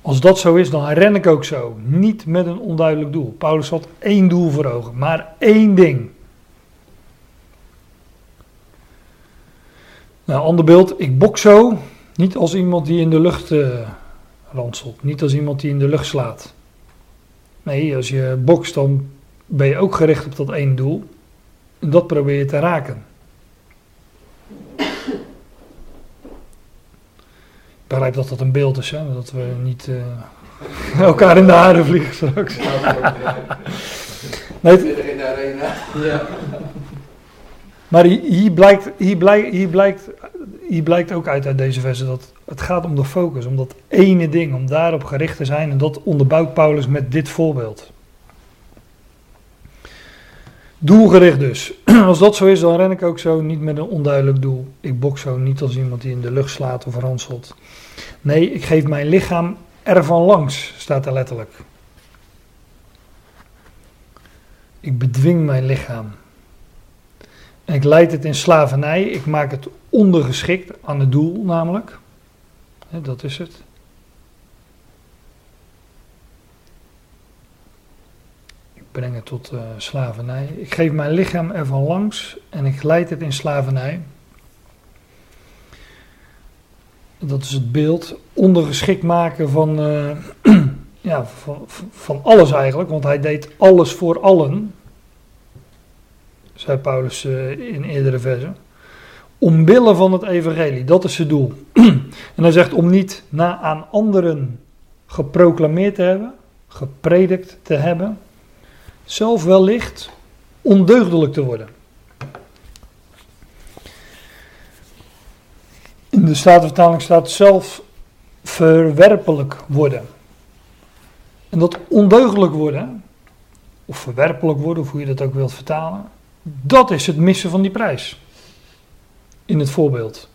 Als dat zo is, dan ren ik ook zo. Niet met een onduidelijk doel. Paulus had één doel voor ogen, maar één ding. Nou, ander beeld, ik bok zo. Niet als iemand die in de lucht uh, ranselt. Niet als iemand die in de lucht slaat. Nee, als je bokst, dan ben je ook gericht op dat één doel. En dat probeer je te raken. Ik begrijp dat dat een beeld is, hè? dat we niet uh, elkaar in de haren vliegen straks. nee, het, in de arena. Ja. Maar hier blijkt, hier, blijkt, hier, blijkt, hier blijkt ook uit uit deze verse dat het gaat om de focus, om dat ene ding, om daarop gericht te zijn. En dat onderbouwt Paulus met dit voorbeeld. Doelgericht dus. Als dat zo is, dan ren ik ook zo niet met een onduidelijk doel. Ik bok zo niet als iemand die in de lucht slaat of ranselt. Nee, ik geef mijn lichaam ervan langs, staat er letterlijk. Ik bedwing mijn lichaam. En ik leid het in slavernij. Ik maak het ondergeschikt aan het doel, namelijk. dat is het. Ik breng het tot uh, slavernij. Ik geef mijn lichaam ervan langs en ik leid het in slavernij. Dat is het beeld. Ondergeschikt maken van, uh, ja, van, van alles eigenlijk. Want hij deed alles voor allen zei Paulus uh, in eerdere versen. Omwille van het evangelie, dat is zijn doel. en hij zegt om niet na aan anderen geproclameerd te hebben, gepredikt te hebben, zelf wellicht ondeugdelijk te worden. In de Statenvertaling staat zelf verwerpelijk worden. En dat ondeugdelijk worden, of verwerpelijk worden, of hoe je dat ook wilt vertalen, dat is het missen van die prijs. In het voorbeeld.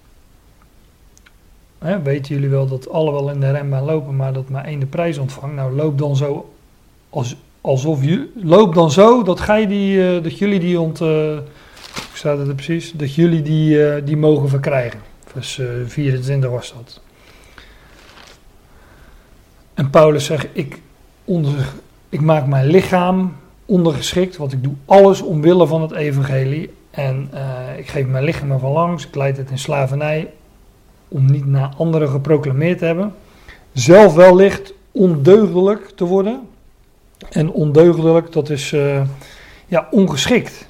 Weten jullie wel dat alle wel in de renbaan lopen, maar dat maar één de prijs ontvangt? Nou, loop dan zo als, alsof je. Loop dan zo dat, die, uh, dat jullie die ont. Hoe staat het er precies? Dat jullie die, uh, die mogen verkrijgen. Vers 24 was dat. En Paulus zegt: ik, onder, ik maak mijn lichaam ondergeschikt, want ik doe alles omwille van het evangelie. En uh, ik geef mijn lichaam ervan langs, ik leid het in slavernij om niet naar anderen geproclameerd te hebben. Zelf wellicht ondeugdelijk te worden. En ondeugdelijk, dat is uh, ja, ongeschikt.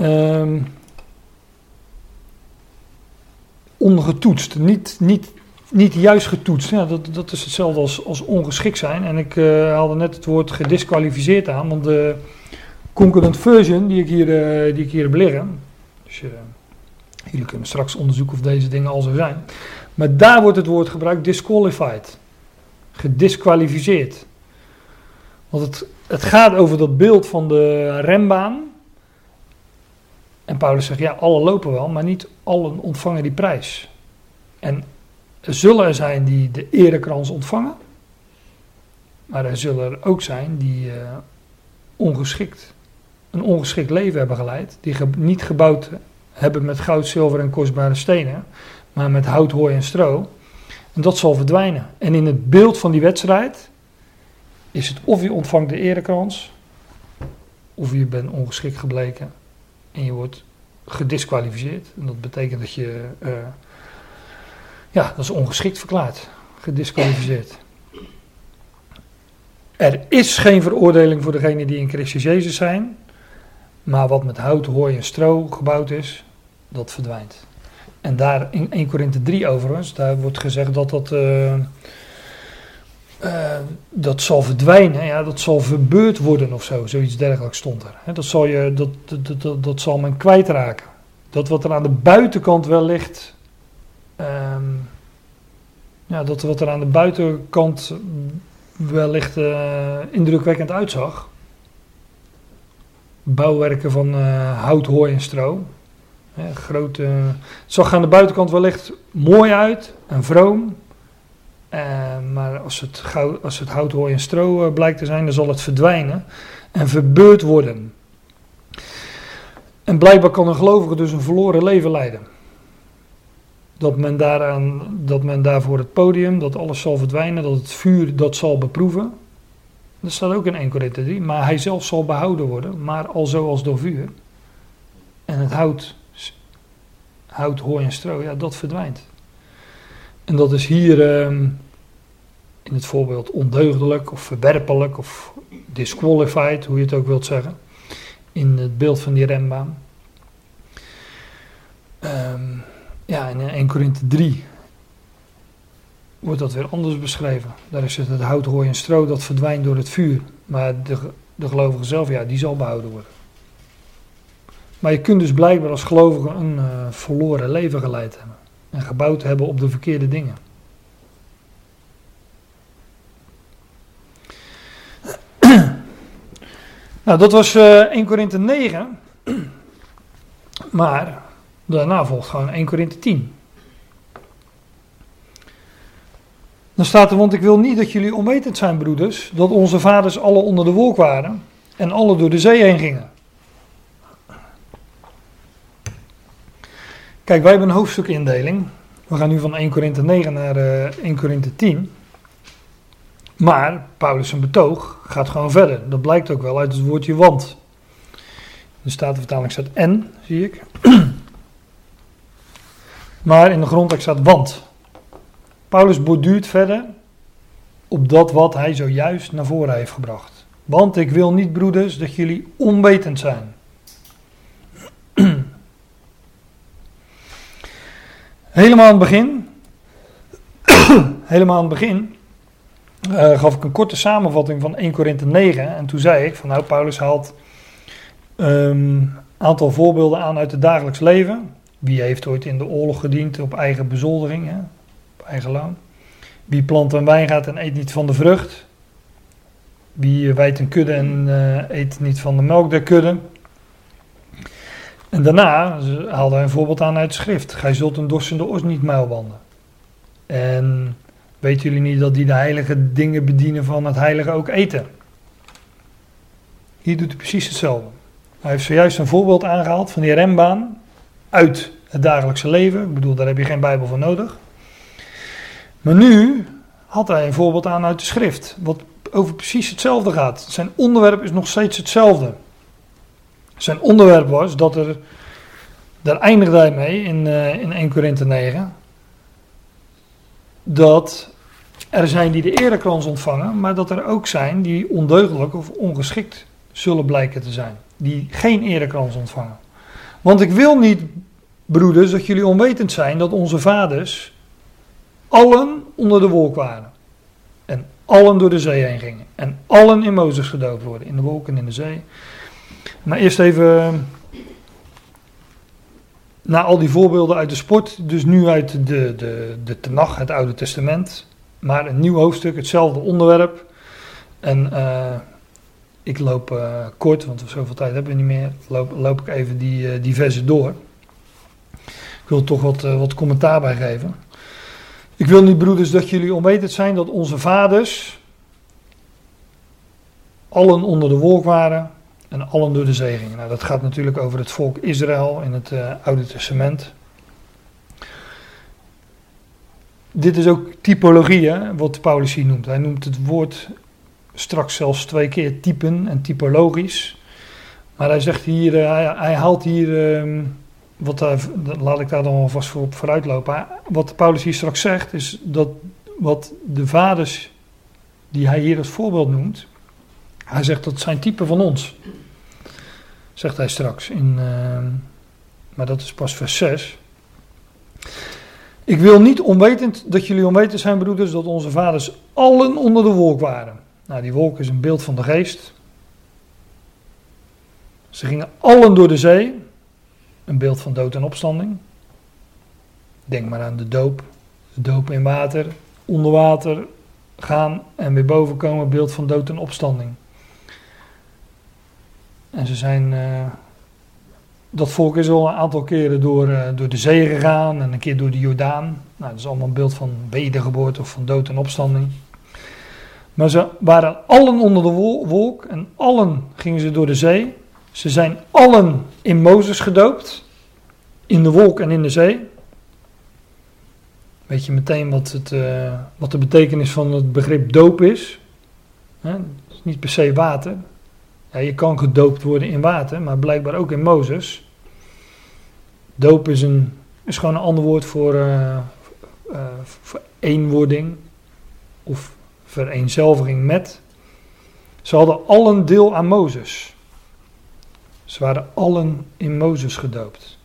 Um, ongetoetst, niet, niet niet juist getoetst. Ja, dat, dat is hetzelfde als, als ongeschikt zijn. En ik uh, haalde net het woord gedisqualificeerd aan, want de concurrent version die ik hier, uh, die ik hier heb liggen. Dus uh, jullie kunnen straks onderzoeken of deze dingen al zo zijn. Maar daar wordt het woord gebruikt disqualified. Gedisqualificeerd. Want het, het gaat over dat beeld van de rembaan. En Paulus zegt, ja, alle lopen wel, maar niet allen ontvangen die prijs. En er zullen er zijn die de erekrans ontvangen. Maar er zullen er ook zijn die uh, ongeschikt, een ongeschikt leven hebben geleid. Die niet gebouwd hebben met goud, zilver en kostbare stenen. Maar met hout, hooi en stro. En dat zal verdwijnen. En in het beeld van die wedstrijd is het of je ontvangt de erekrans. Of je bent ongeschikt gebleken. En je wordt gedisqualificeerd. En dat betekent dat je... Uh, ja, dat is ongeschikt verklaard, gedisqualificeerd. Er is geen veroordeling voor degenen die in Christus Jezus zijn, maar wat met hout, hooi en stro gebouwd is, dat verdwijnt. En daar in 1 Korinthe 3 overigens, daar wordt gezegd dat dat, uh, uh, dat zal verdwijnen, ja, dat zal verbeurd worden of zo, zoiets dergelijks stond er. dat, zal je, dat, dat, dat, dat zal men kwijtraken. Dat wat er aan de buitenkant wel ligt, Um, ja, dat wat er aan de buitenkant wellicht uh, indrukwekkend uitzag. Bouwwerken van uh, hout, hooi en stro. Grote, het zag aan de buitenkant wellicht mooi uit en vroom. Uh, maar als het, als het hout, hooi en stro blijkt te zijn, dan zal het verdwijnen en verbeurd worden. En blijkbaar kan een gelovige dus een verloren leven leiden dat men, daaraan, dat men daar voor het podium, dat alles zal verdwijnen, dat het vuur dat zal beproeven. Dat staat ook in 1 Korinthe 3. Maar hij zelf zal behouden worden, maar al zoals door vuur. En het hout, hout, hooi en stro, ja, dat verdwijnt. En dat is hier ehm, in het voorbeeld ondeugdelijk of verwerpelijk of disqualified, hoe je het ook wilt zeggen. In het beeld van die rembaan. Um, ja, in 1 Korinthe 3 wordt dat weer anders beschreven. Daar is het, het hout, hooi en stro dat verdwijnt door het vuur. Maar de, de gelovige zelf, ja, die zal behouden worden. Maar je kunt dus blijkbaar als gelovige een uh, verloren leven geleid hebben. En gebouwd hebben op de verkeerde dingen. Nou, dat was eh 1 Korinthe 9. Maar daarna volgt gewoon 1 Korinthe 10. Dan staat er, want ik wil niet dat jullie onwetend zijn, broeders, dat onze vaders alle onder de wolk waren en alle door de zee heen gingen. Kijk, wij hebben een hoofdstukindeling. We gaan nu van 1 Korinthe 9 naar eh 1 Korinthe 10. Maar Paulus' betoog gaat gewoon verder. Dat blijkt ook wel uit het woordje want. In de Statenvertaling staat en, zie ik. Maar in de grondtekst staat want. Paulus borduurt verder op dat wat hij zojuist naar voren heeft gebracht. Want ik wil niet, broeders, dat jullie onwetend zijn. Helemaal aan het begin, helemaal aan het begin, eh, gaf ik een korte samenvatting van 1 Korinthe 9. En toen zei ik van nou, Paulus haalt een aantal voorbeelden aan uit het dagelijks leven. Wie heeft ooit in de oorlog gediend op eigen bezoldering, hè? op eigen loon? Wie plant een wijngaard en eet niet van de vrucht? Wie wijdt een kudde en eh, eet niet van de melk der kudde? En daarna haalde hij een voorbeeld aan uit de schrift. Gij zult een dorstende os niet muilbanden. En weten jullie niet dat die de heilige dingen bedienen van het heilige ook eten? Hier doet hij precies hetzelfde. Hij heeft zojuist een voorbeeld aangehaald van die rembaan uit het dagelijkse leven. Ik bedoel, daar heb je geen Bijbel voor nodig. Maar nu had hij een voorbeeld aan uit de schrift, wat over precies hetzelfde gaat. Zijn onderwerp is nog steeds hetzelfde. Zijn onderwerp was dat er, daar eindigde hij mee in, uh, in 1 Korinthe 9, dat er zijn die de erekrans ontvangen, maar dat er ook zijn die ondeugdelijk of ongeschikt zullen blijken te zijn. Die geen erekrans ontvangen. Want ik wil niet, broeders, dat jullie onwetend zijn dat onze vaders allen onder de wolk waren. En allen door de zee heen gingen. En allen in Mozes gedoopt worden. In de wolk en in de zee. Maar eerst even. Na al die voorbeelden uit de sport. Dus nu uit de, de, de Tenach, het Oude Testament. Maar een nieuw hoofdstuk, hetzelfde onderwerp. En uh, ik loop uh, kort, want zoveel tijd hebben we niet meer. Loop, loop ik even die, uh, die versen door. Ik wil toch wat, wat commentaar bij geven. Ik wil niet, broeders, dat jullie onwetend zijn dat onze vaders allen onder de wolk waren en allen door de zee. Nou, dat gaat natuurlijk over het volk Israël in het Oude Testament. Dit is ook typologie, hè, wat Paulus hier noemt. Hij noemt het woord straks zelfs twee keer typen en typologisch. Maar hij zegt hier, uh, hij, haalt hier... Uh, wat daar, laat ik daar dan alvast voor op vooruit lopen. Wat Paulus hier straks zegt, is dat wat de vaders die hij hier als voorbeeld noemt, hij zegt dat zijn typen van ons. Zegt hij straks. In, uh, maar dat is pas vers 6. Ik wil niet onwetend dat jullie onwetend zijn, broeders, dat onze vaders allen onder de wolk waren. Nou, die wolk is een beeld van de geest. Ze gingen allen door de zee. Een beeld van dood en opstanding. Denk maar aan de doop. De doop in water, onder water gaan en weer boven komen. Beeld van dood en opstanding. En ze zijn. Uh, dat volk is al een aantal keren door, uh, door de zee gegaan en een keer door de Jordaan. Nou, dat is allemaal een beeld van wedergeboorte of van dood en opstanding. Maar ze waren allen onder de wolk en allen gingen ze door de zee. Ze zijn allen in Mozes gedoopt, in de wolk en in de zee. Weet je meteen wat, het, uh, wat de betekenis van het begrip doop is? Het is niet per se water. Ja, je kan gedoopt worden in water, maar blijkbaar ook in Mozes. Doop is, een, is gewoon een ander woord voor, uh, uh, voor eenwording of vereenzelviging met. Ze hadden allen deel aan Mozes. Ze waren allen in Mozes gedoopt.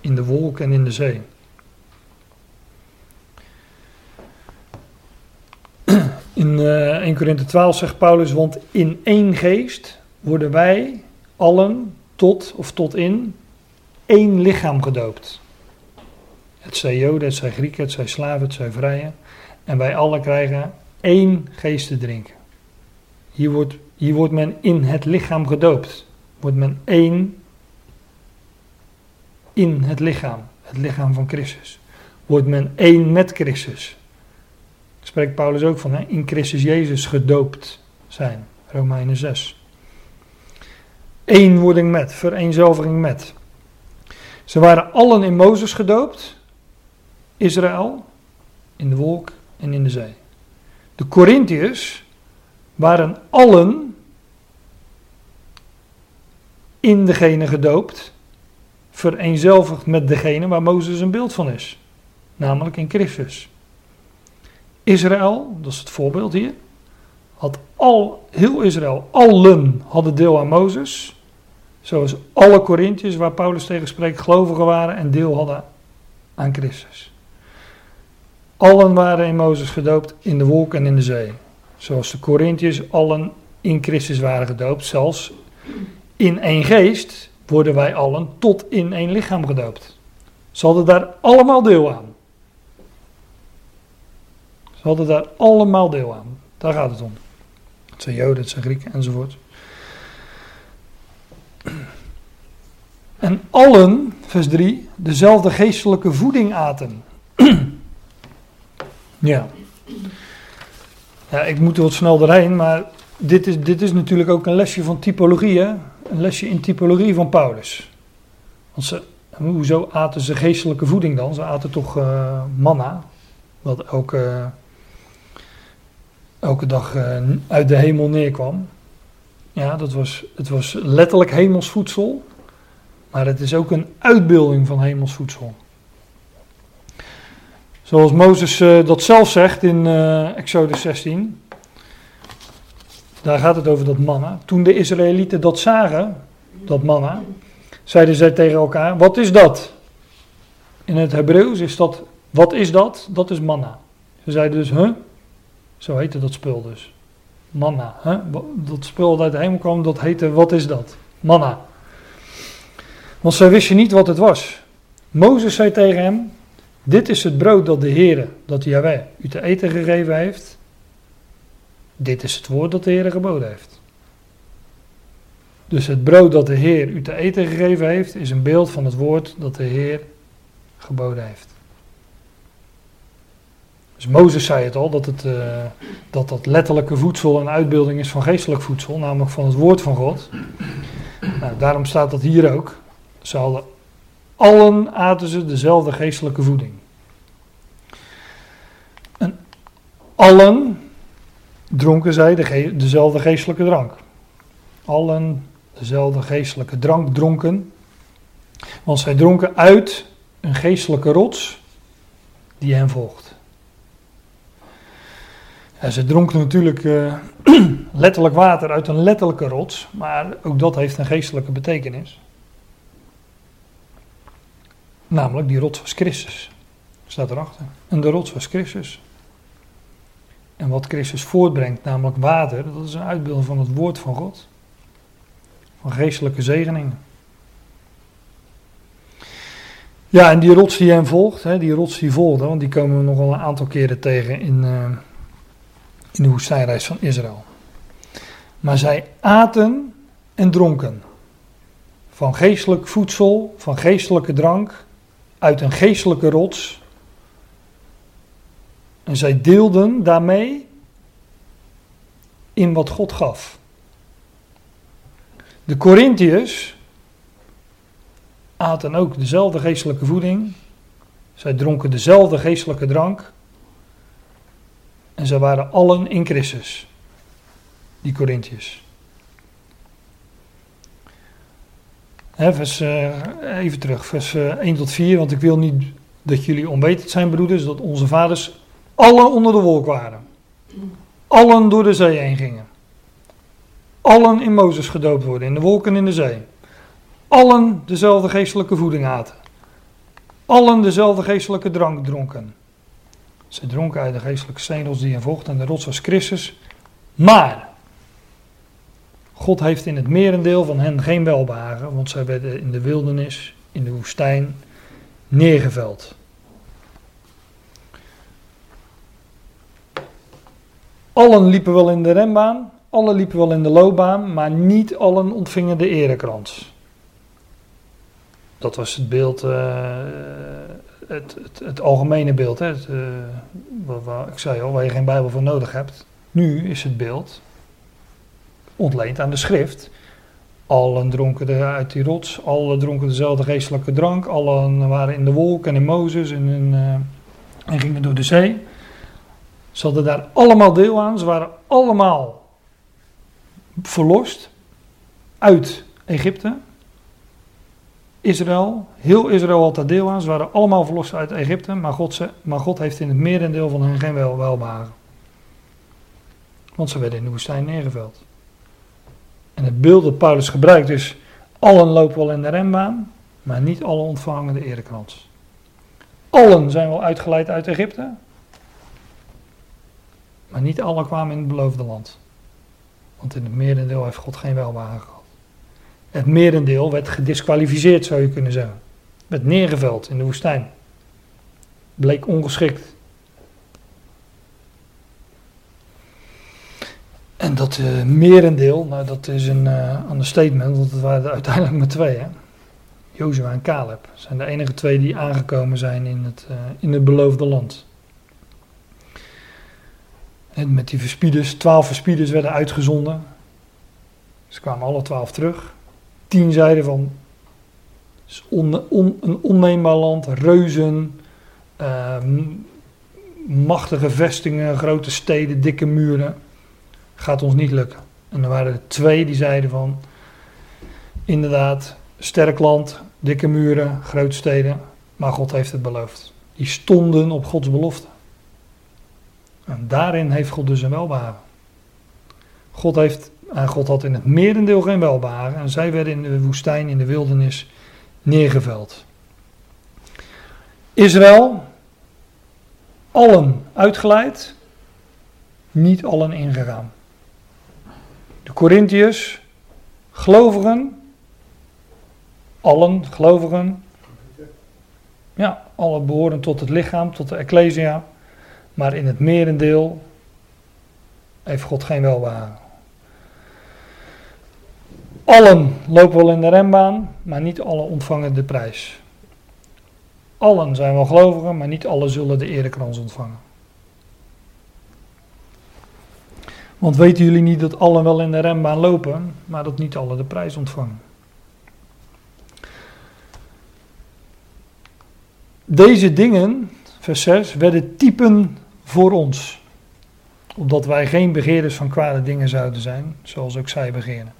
In de wolk en in de zee. In uh, 1 Korinthe 12 zegt Paulus, want in één geest worden wij allen tot of tot in één lichaam gedoopt. Het zij Joden, het zij Grieken, het zij slaven, het zij vrije. En wij allen krijgen één geest te drinken. Hier wordt, Hier wordt men in het lichaam gedoopt. Wordt men één in het lichaam. Het lichaam van Christus. Wordt men één met Christus. Daar spreekt Paulus ook van, in Christus Jezus gedoopt zijn. Romeinen 6. Eenwording met, vereenzelviging met. Ze waren allen in Mozes gedoopt. Israël, in de wolk en in de zee. De Corinthiërs waren allen in degene gedoopt, vereenzelvigd met degene waar Mozes een beeld van is, namelijk in Christus. Israël, dat is het voorbeeld hier, had al, heel Israël, allen hadden deel aan Mozes, zoals alle Corinthiërs waar Paulus tegen spreekt gelovigen waren en deel hadden aan Christus. Allen waren in Mozes gedoopt in de wolk en in de zee. Zoals de Corinthiërs allen in Christus waren gedoopt. Zelfs in één geest worden wij allen tot in één lichaam gedoopt. Ze hadden daar allemaal deel aan. Ze hadden daar allemaal deel aan. Daar gaat het om. Het zijn Joden, het zijn Grieken enzovoort. En allen, vers 3, dezelfde geestelijke voeding aten. Ja. Ja, ik moet er wat snel doorheen, maar dit is, dit is natuurlijk ook een lesje van typologie, hè? Een lesje in typologie van Paulus. Want ze, hoezo aten ze geestelijke voeding dan? Ze aten toch uh, manna, wat elke, elke dag uh, uit de hemel neerkwam. Ja, dat was, het was letterlijk hemelsvoedsel, maar het is ook een uitbeelding van hemelsvoedsel. Zoals Mozes uh, dat zelf zegt in uh, Exodus 16. Daar gaat het over dat manna. Toen de Israëlieten dat zagen, dat manna, zeiden zij tegen elkaar: Wat is dat? In het Hebreeuws is dat: Wat is dat? Dat is manna. Ze zeiden dus: Huh? Zo heette dat spul dus. Manna. Huh? Dat spul dat uit de hemel kwam, dat heette: Wat is dat? Manna. Want zij wisten niet wat het was. Mozes zei tegen hem: dit is het brood dat de Heere, dat Yahweh, u te eten gegeven heeft. Dit is het woord dat de Heere geboden heeft. Dus het brood dat de Heer u te eten gegeven heeft, is een beeld van het woord dat de Heer geboden heeft. Dus Mozes zei het al, dat, het, uh, dat dat letterlijke voedsel een uitbeelding is van geestelijk voedsel, namelijk van het woord van God. Nou, daarom staat dat hier ook. Hadden Allen aten ze dezelfde geestelijke voeding. En allen dronken zij de dezelfde geestelijke drank. Allen dezelfde geestelijke drank dronken. Want zij dronken uit een geestelijke rots die hen volgt. Ze dronken natuurlijk uh, letterlijk water uit een letterlijke rots, maar ook dat heeft een geestelijke betekenis. Namelijk die rots was Christus. Staat erachter. En de rots was Christus. En wat Christus voortbrengt, namelijk water, dat is een uitbeelding van het woord van God. Van geestelijke zegeningen. Ja, en die rots die hem volgt, hè, die rots die volgde, want die komen we nog al een aantal keren tegen in, uh, in de woestijnreis van Israël. Maar zij aten en dronken van geestelijk voedsel, van geestelijke drank, uit een geestelijke rots. En zij deelden daarmee in wat God gaf. De Corinthiërs aten ook dezelfde geestelijke voeding. Zij dronken dezelfde geestelijke drank. En zij waren allen in Christus. Die Corinthiërs. Vers, uh, even terug, vers uh, eh, 1 tot 4, want ik wil niet dat jullie onwetend zijn, broeders, dat onze vaders allen onder de wolk waren. Allen door de zee heen gingen. Allen in Mozes gedoopt worden, in de wolken in de zee. Allen dezelfde geestelijke voeding aten. Allen dezelfde geestelijke drank dronken. Ze dronken uit de geestelijke steenels die hen volgden en de rots was Christus. Maar, God heeft in het merendeel van hen geen welbehagen, want zij werden in de wildernis, in de woestijn, neergeveld. Allen liepen wel in de renbaan, Alle liepen wel in de loopbaan, maar niet allen ontvingen de erekrans. Dat was het beeld, eh, het, het, het algemene beeld. Hè? Eh, waar, waar- ik zei al, waar je geen Bijbel voor nodig hebt. Nu is het beeld ontleend aan de schrift. Allen dronken uit die rots, allen dronken dezelfde geestelijke drank, allen waren in de wolk en in Mozes en, in, eh, en gingen door de zee. Ze hadden daar allemaal deel aan, ze waren allemaal verlost uit Egypte. Israël, heel Israël had daar deel aan, ze waren allemaal verlost uit Egypte, maar God, ze, maar God heeft in het merendeel van hen geen wel. Want ze werden in de woestijn neergeveld. En het beeld dat Paulus gebruikt is, allen lopen wel in de renbaan, maar niet alle ontvangen de erekrans. Allen zijn wel uitgeleid uit Egypte, maar niet alle kwamen in het beloofde land. Want in het merendeel heeft God geen welbehagen gehad. Het merendeel werd gedisqualificeerd, zou je kunnen zeggen. Werd neergeveld in de woestijn. Bleek ongeschikt. En dat eh, merendeel, nou dat is een eh understatement, want het waren uiteindelijk maar twee. Hè? Jozua en Caleb zijn de enige twee die aangekomen zijn in het, eh, in het beloofde land. En met die verspieders, twaalf verspieders werden uitgezonden. Ze kwamen alle twaalf terug. Tien zeiden van, is een onneembaar land, reuzen, machtige vestingen, grote steden, dikke muren. Gaat ons niet lukken. En er waren er twee die zeiden van, inderdaad, sterk land, dikke muren, grote steden, maar God heeft het beloofd. Die stonden op Gods belofte. En daarin heeft God dus een welbehagen. God, heeft, en God had in het merendeel geen welbehagen en zij werden in de woestijn, in de wildernis, neergeveld. Israël, allen uitgeleid, niet allen ingegaan. De Corinthiërs, gelovigen, allen gelovigen, ja, alle behoren tot het lichaam, tot de Ecclesia, maar in het merendeel heeft God geen welbehagen. Allen lopen wel in de renbaan, maar niet alle ontvangen de prijs. Allen zijn wel gelovigen, maar niet alle zullen de erekrans ontvangen. Want weten jullie niet dat allen wel in de renbaan lopen, maar dat niet alle de prijs ontvangen? Deze dingen, vers 6, werden typen voor ons. Opdat wij geen begeerders van kwade dingen zouden zijn, zoals ook zij begeren.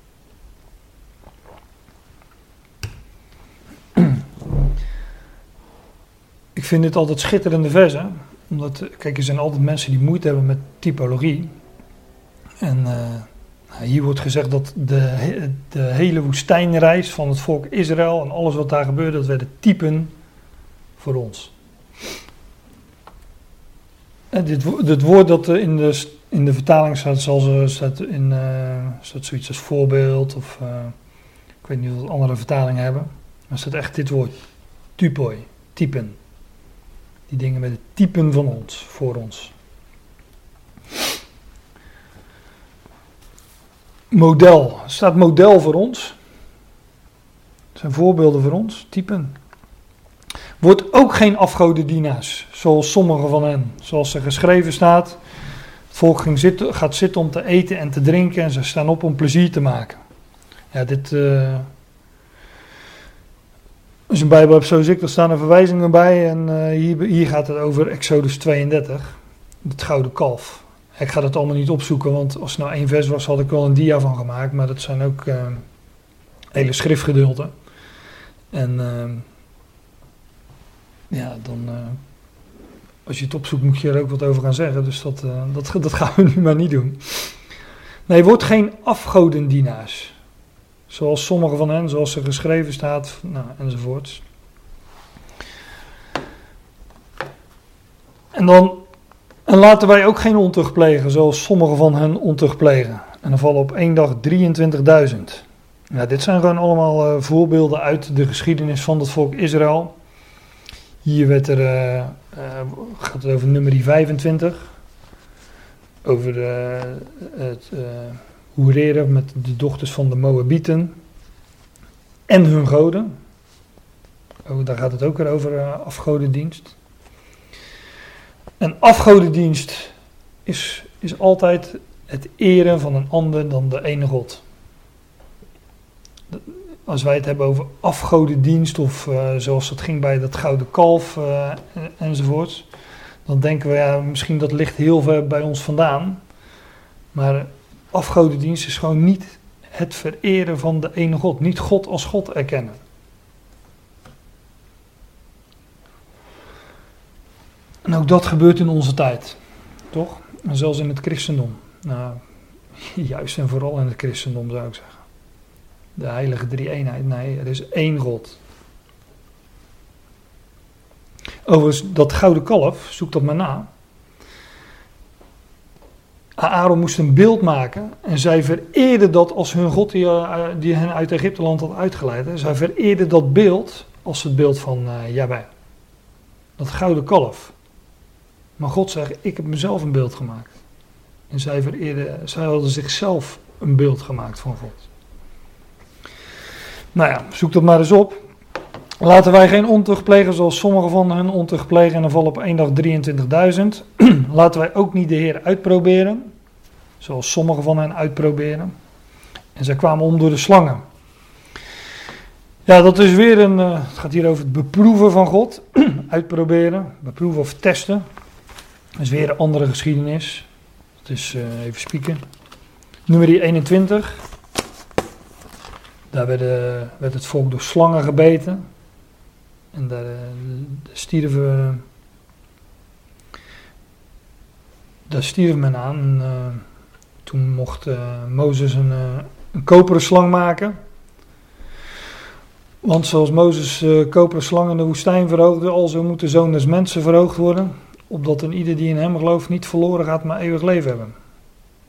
Ik vind dit altijd schitterende versen. Omdat, kijk, er zijn altijd mensen die moeite hebben met typologie. En eh, nou, hier wordt gezegd dat de, de hele woestijnreis van het volk Israël en alles wat daar gebeurde, dat werden typen voor ons. En dit, wo- dit woord dat eh, in de, in de vertaling staat, zoals eh, staat in eh, staat zoiets als voorbeeld, of eh, ik weet niet of andere vertalingen hebben. Maar staat echt dit woord, typoi, typen. Die dingen met het typen van ons, voor ons. Model, er staat model voor ons. Dat zijn voorbeelden voor ons, typen. Wordt ook geen afgodendienaars, zoals sommige van hen. Zoals er geschreven staat, het volk ging zitten, gaat zitten om te eten en te drinken en ze staan op om plezier te maken. Ja, dit... als je een Bijbel zoals ik, dan staan er verwijzingen bij. En eh, hier, hier gaat het over Exodus 32, het gouden kalf. Ik ga dat allemaal niet opzoeken, want als het nou één vers was, had ik wel een dia van gemaakt. Maar dat zijn ook eh, hele schriftgedeelten. En eh, ja, dan, eh, als je het opzoekt, moet je er ook wat over gaan zeggen. Dus dat, eh, dat, dat gaan we nu maar niet doen. Nee, word geen afgodendienaars. Zoals sommige van hen, zoals er geschreven staat, nou, enzovoorts. En dan, en laten wij ook geen ontucht plegen, zoals sommige van hen ontucht plegen. En dan vallen op één dag 23.000. Ja, dit zijn gewoon allemaal eh, voorbeelden uit de geschiedenis van het volk Israël. Hier werd er, eh, eh, gaat het over nummer 25. Over de, het, hoereren met de dochters van de Moabieten en hun goden. Oh, daar gaat het ook weer over afgodendienst. En afgodendienst is, is altijd het eren van een ander dan de ene God. Als wij het hebben over afgodendienst of uh, zoals het ging bij dat gouden kalf uh, enzovoorts, dan denken we ja, misschien dat ligt heel ver bij ons vandaan. Maar afgodendienst is gewoon niet het vereren van de ene God, niet God als God erkennen. En ook dat gebeurt in onze tijd, toch? En zelfs in het christendom. Nou, juist en vooral in het christendom zou ik zeggen. De heilige drie-eenheid. Nee, er is één God. Overigens, dat gouden kalf, zoek dat maar na. Aaron moest een beeld maken en zij vereerden dat als hun God die, uh, die hen uit Egypteland had uitgeleid. Zij vereerden dat beeld als het beeld van uh. Dat gouden kalf. Maar God zegt, ik heb mezelf een beeld gemaakt. En zij, zij hadden zichzelf een beeld gemaakt van God. Nou ja, zoek dat maar eens op. Laten wij geen ontucht plegen zoals sommigen van hen ontucht plegen en dan vallen op één dag 23.000. Laten wij ook niet de Heer uitproberen, zoals sommigen van hen uitproberen. En zij kwamen om door de slangen. Ja, dat is weer een, uh, het gaat hier over het beproeven van God. uitproberen, beproeven of testen. Dat is weer een andere geschiedenis. Dat is uh, even spieken. Nummer 21. Daar werd, uh, werd, het volk door slangen gebeten. En daar, uh, stierven. Daar stierf men aan. En, toen mocht Mozes een, een koperen slang maken. Want zoals Mozes uh, koperen slang in de woestijn verhoogde, alzo moet de zoon des mensen verhoogd worden opdat een ieder die in hem gelooft niet verloren gaat, maar eeuwig leven hebben.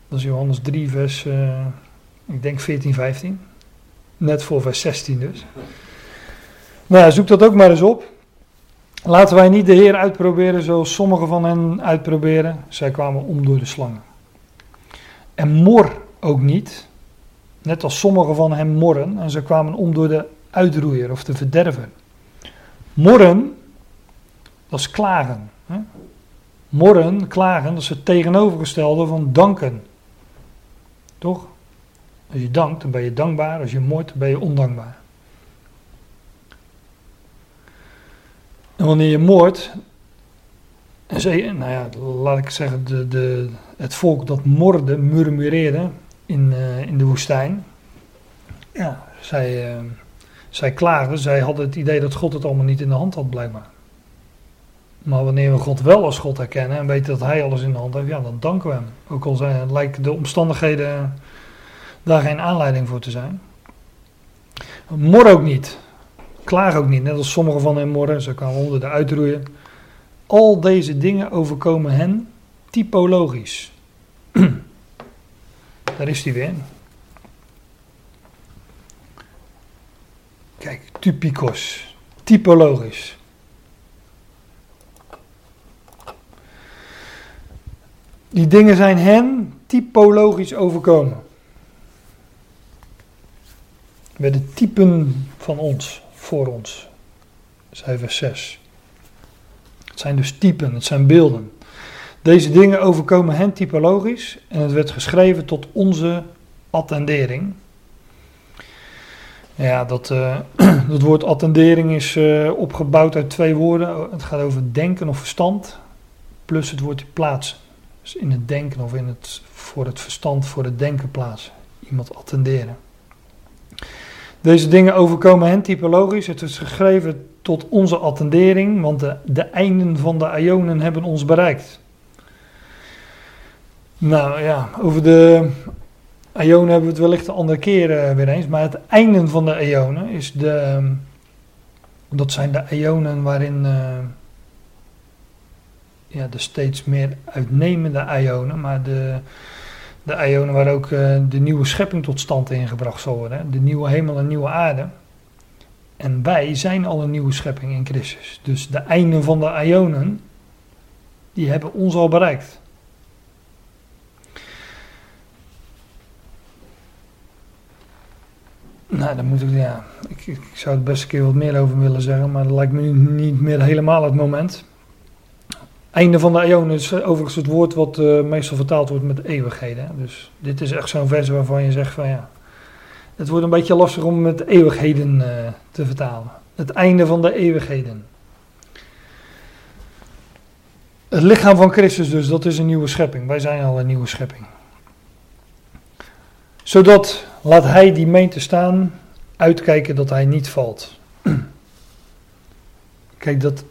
Dat is Johannes 3, vers, uh, ik denk 14, 15. Net voor vers 16 dus. Nou ja, zoek dat ook maar eens op. Laten wij niet de Heer uitproberen zoals sommigen van hen uitproberen. Zij kwamen om door de slangen. En mor ook niet, net als sommigen van hen morren. En ze kwamen om door de uitroeier of de verderver. Morren, dat is klagen. Hè? Morren, klagen, dat is het tegenovergestelde van danken. Toch? Als je dankt, dan ben je dankbaar. Als je mort, dan ben je ondankbaar. En wanneer je moordt, nou ja, laat ik zeggen, de, de, het volk dat morde, murmureerde in, uh, in de woestijn. Ja, zij, uh, zij klaagden, zij hadden het idee dat God het allemaal niet in de hand had, blijkbaar. Maar wanneer we God wel als God herkennen en weten dat Hij alles in de hand heeft, ja, dan danken we Hem. Ook al zijn, lijken de omstandigheden daar geen aanleiding voor te zijn. Mor ook niet. Klaag ook niet, net als sommigen van hen morren, ze kwamen onder de uitroeien. Al deze dingen overkomen hen typologisch. Daar is hij weer. Kijk, typikos, typologisch. Die dingen zijn hen typologisch overkomen. Bij de typen van ons, voor ons. Dat vers 6. Het zijn dus typen, het zijn beelden. Deze dingen overkomen hen typologisch en het werd geschreven tot onze attendering. Ja, dat, uh, dat woord attendering is uh, opgebouwd uit twee woorden. Het gaat over denken of verstand, plus het woord plaatsen. Dus in het denken of in het, voor het verstand, voor het denken plaatsen. Iemand attenderen. Deze dingen overkomen hen typologisch. Het is geschreven tot onze attendering, want de, de einden van de ionen hebben ons bereikt. Nou ja, over de ionen hebben we het wellicht een andere keer uh, weer eens. Maar het einde van de ionen is de. Dat zijn de ionen waarin. Uh, ja, de steeds meer uitnemende ionen, maar de, de ionen waar ook uh, de nieuwe schepping tot stand ingebracht zal worden. De nieuwe hemel en nieuwe aarde. En wij zijn al een nieuwe schepping in Christus. Dus de einden van de ionen, die hebben ons al bereikt. Nou, daar moet ik, ja, ik, ik zou het best een keer wat meer over willen zeggen, maar dat lijkt me niet meer helemaal het moment. Einde van de eeuw is overigens het woord wat eh, meestal vertaald wordt met eeuwigheden. Dus dit is echt zo'n vers waarvan je zegt van ja, het wordt een beetje lastig om met eeuwigheden eh, te vertalen. Het einde van de eeuwigheden. Het lichaam van Christus dus, dat is een nieuwe schepping. Wij zijn al een nieuwe schepping. Zodat, laat hij die meent te staan, uitkijken dat hij niet valt. Kijk, dat,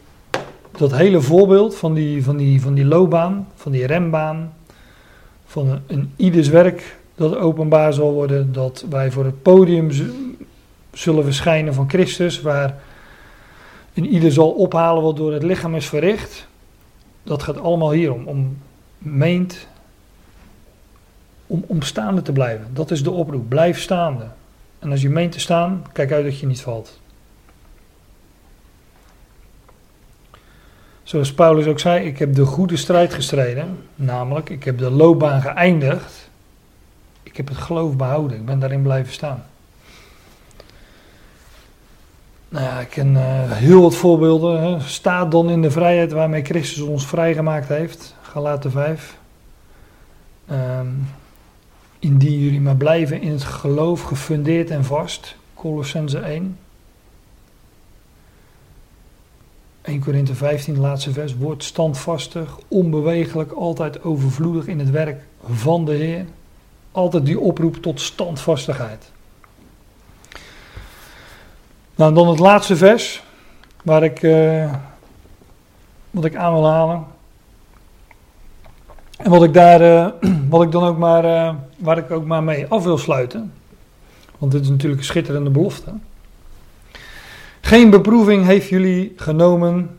dat hele voorbeeld van die, van, die, van die loopbaan, van die rembaan, van een, een ieders werk dat openbaar zal worden, dat wij voor het podium zullen verschijnen van Christus, waar een ieder zal ophalen wat door het lichaam is verricht. Dat gaat allemaal hierom, om meent om, om staande te blijven. Dat is de oproep, blijf staande. En als je meent te staan, kijk uit dat je niet valt. Zoals Paulus ook zei, ik heb de goede strijd gestreden. Namelijk, ik heb de loopbaan geëindigd. Ik heb het geloof behouden. Ik ben daarin blijven staan. Nou ja, ik ken eh, heel wat voorbeelden. Hè. Staat dan in de vrijheid waarmee Christus ons vrijgemaakt heeft. Galaten 5. Ehm, indien jullie maar blijven in het geloof gefundeerd en vast. Colossense 1. 1 Korinthe 15, de laatste vers. Word standvastig, onbewegelijk, altijd overvloedig in het werk van de Heer. Altijd die oproep tot standvastigheid. Nou, dan het laatste vers, waar ik, eh, wat ik aan wil halen. En wat ik daar, eh, wat ik dan ook maar, eh, waar ik ook maar mee af wil sluiten. Want dit is natuurlijk een schitterende belofte. Geen beproeving heeft jullie genomen.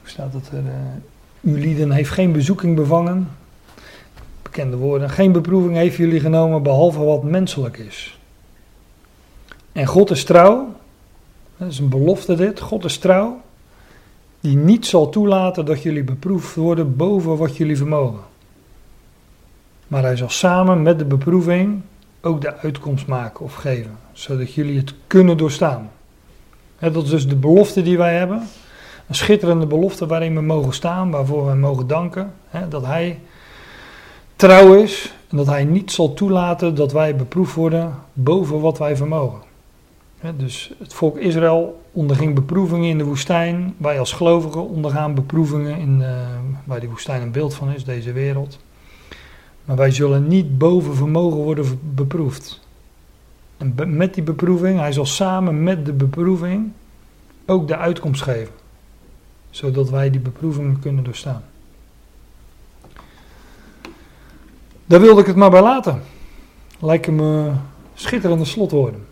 Hoe staat het er? Uh, uw heeft geen bezoeking bevangen. Bekende woorden. Geen beproeving heeft jullie genomen behalve wat menselijk is. En God is trouw. Dat is een belofte dit. God is trouw. Die niet zal toelaten dat jullie beproefd worden boven wat jullie vermogen. Maar hij zal samen met de beproeving ook de uitkomst maken of geven. Zodat jullie het kunnen doorstaan. Dat is dus de belofte die wij hebben. Een schitterende belofte waarin we mogen staan, waarvoor we mogen danken. Hè, dat hij trouw is en dat hij niet zal toelaten dat wij beproefd worden boven wat wij vermogen. Hè, dus het volk Israël onderging beproevingen in de woestijn. Wij als gelovigen ondergaan beproevingen in, uh, waar die woestijn een beeld van is, deze wereld. Maar wij zullen niet boven vermogen worden beproefd. En met die beproeving, hij zal samen met de beproeving ook de uitkomst geven. Zodat wij die beproevingen kunnen doorstaan. Daar wilde ik het maar bij laten. Lijken me schitterende slotwoorden.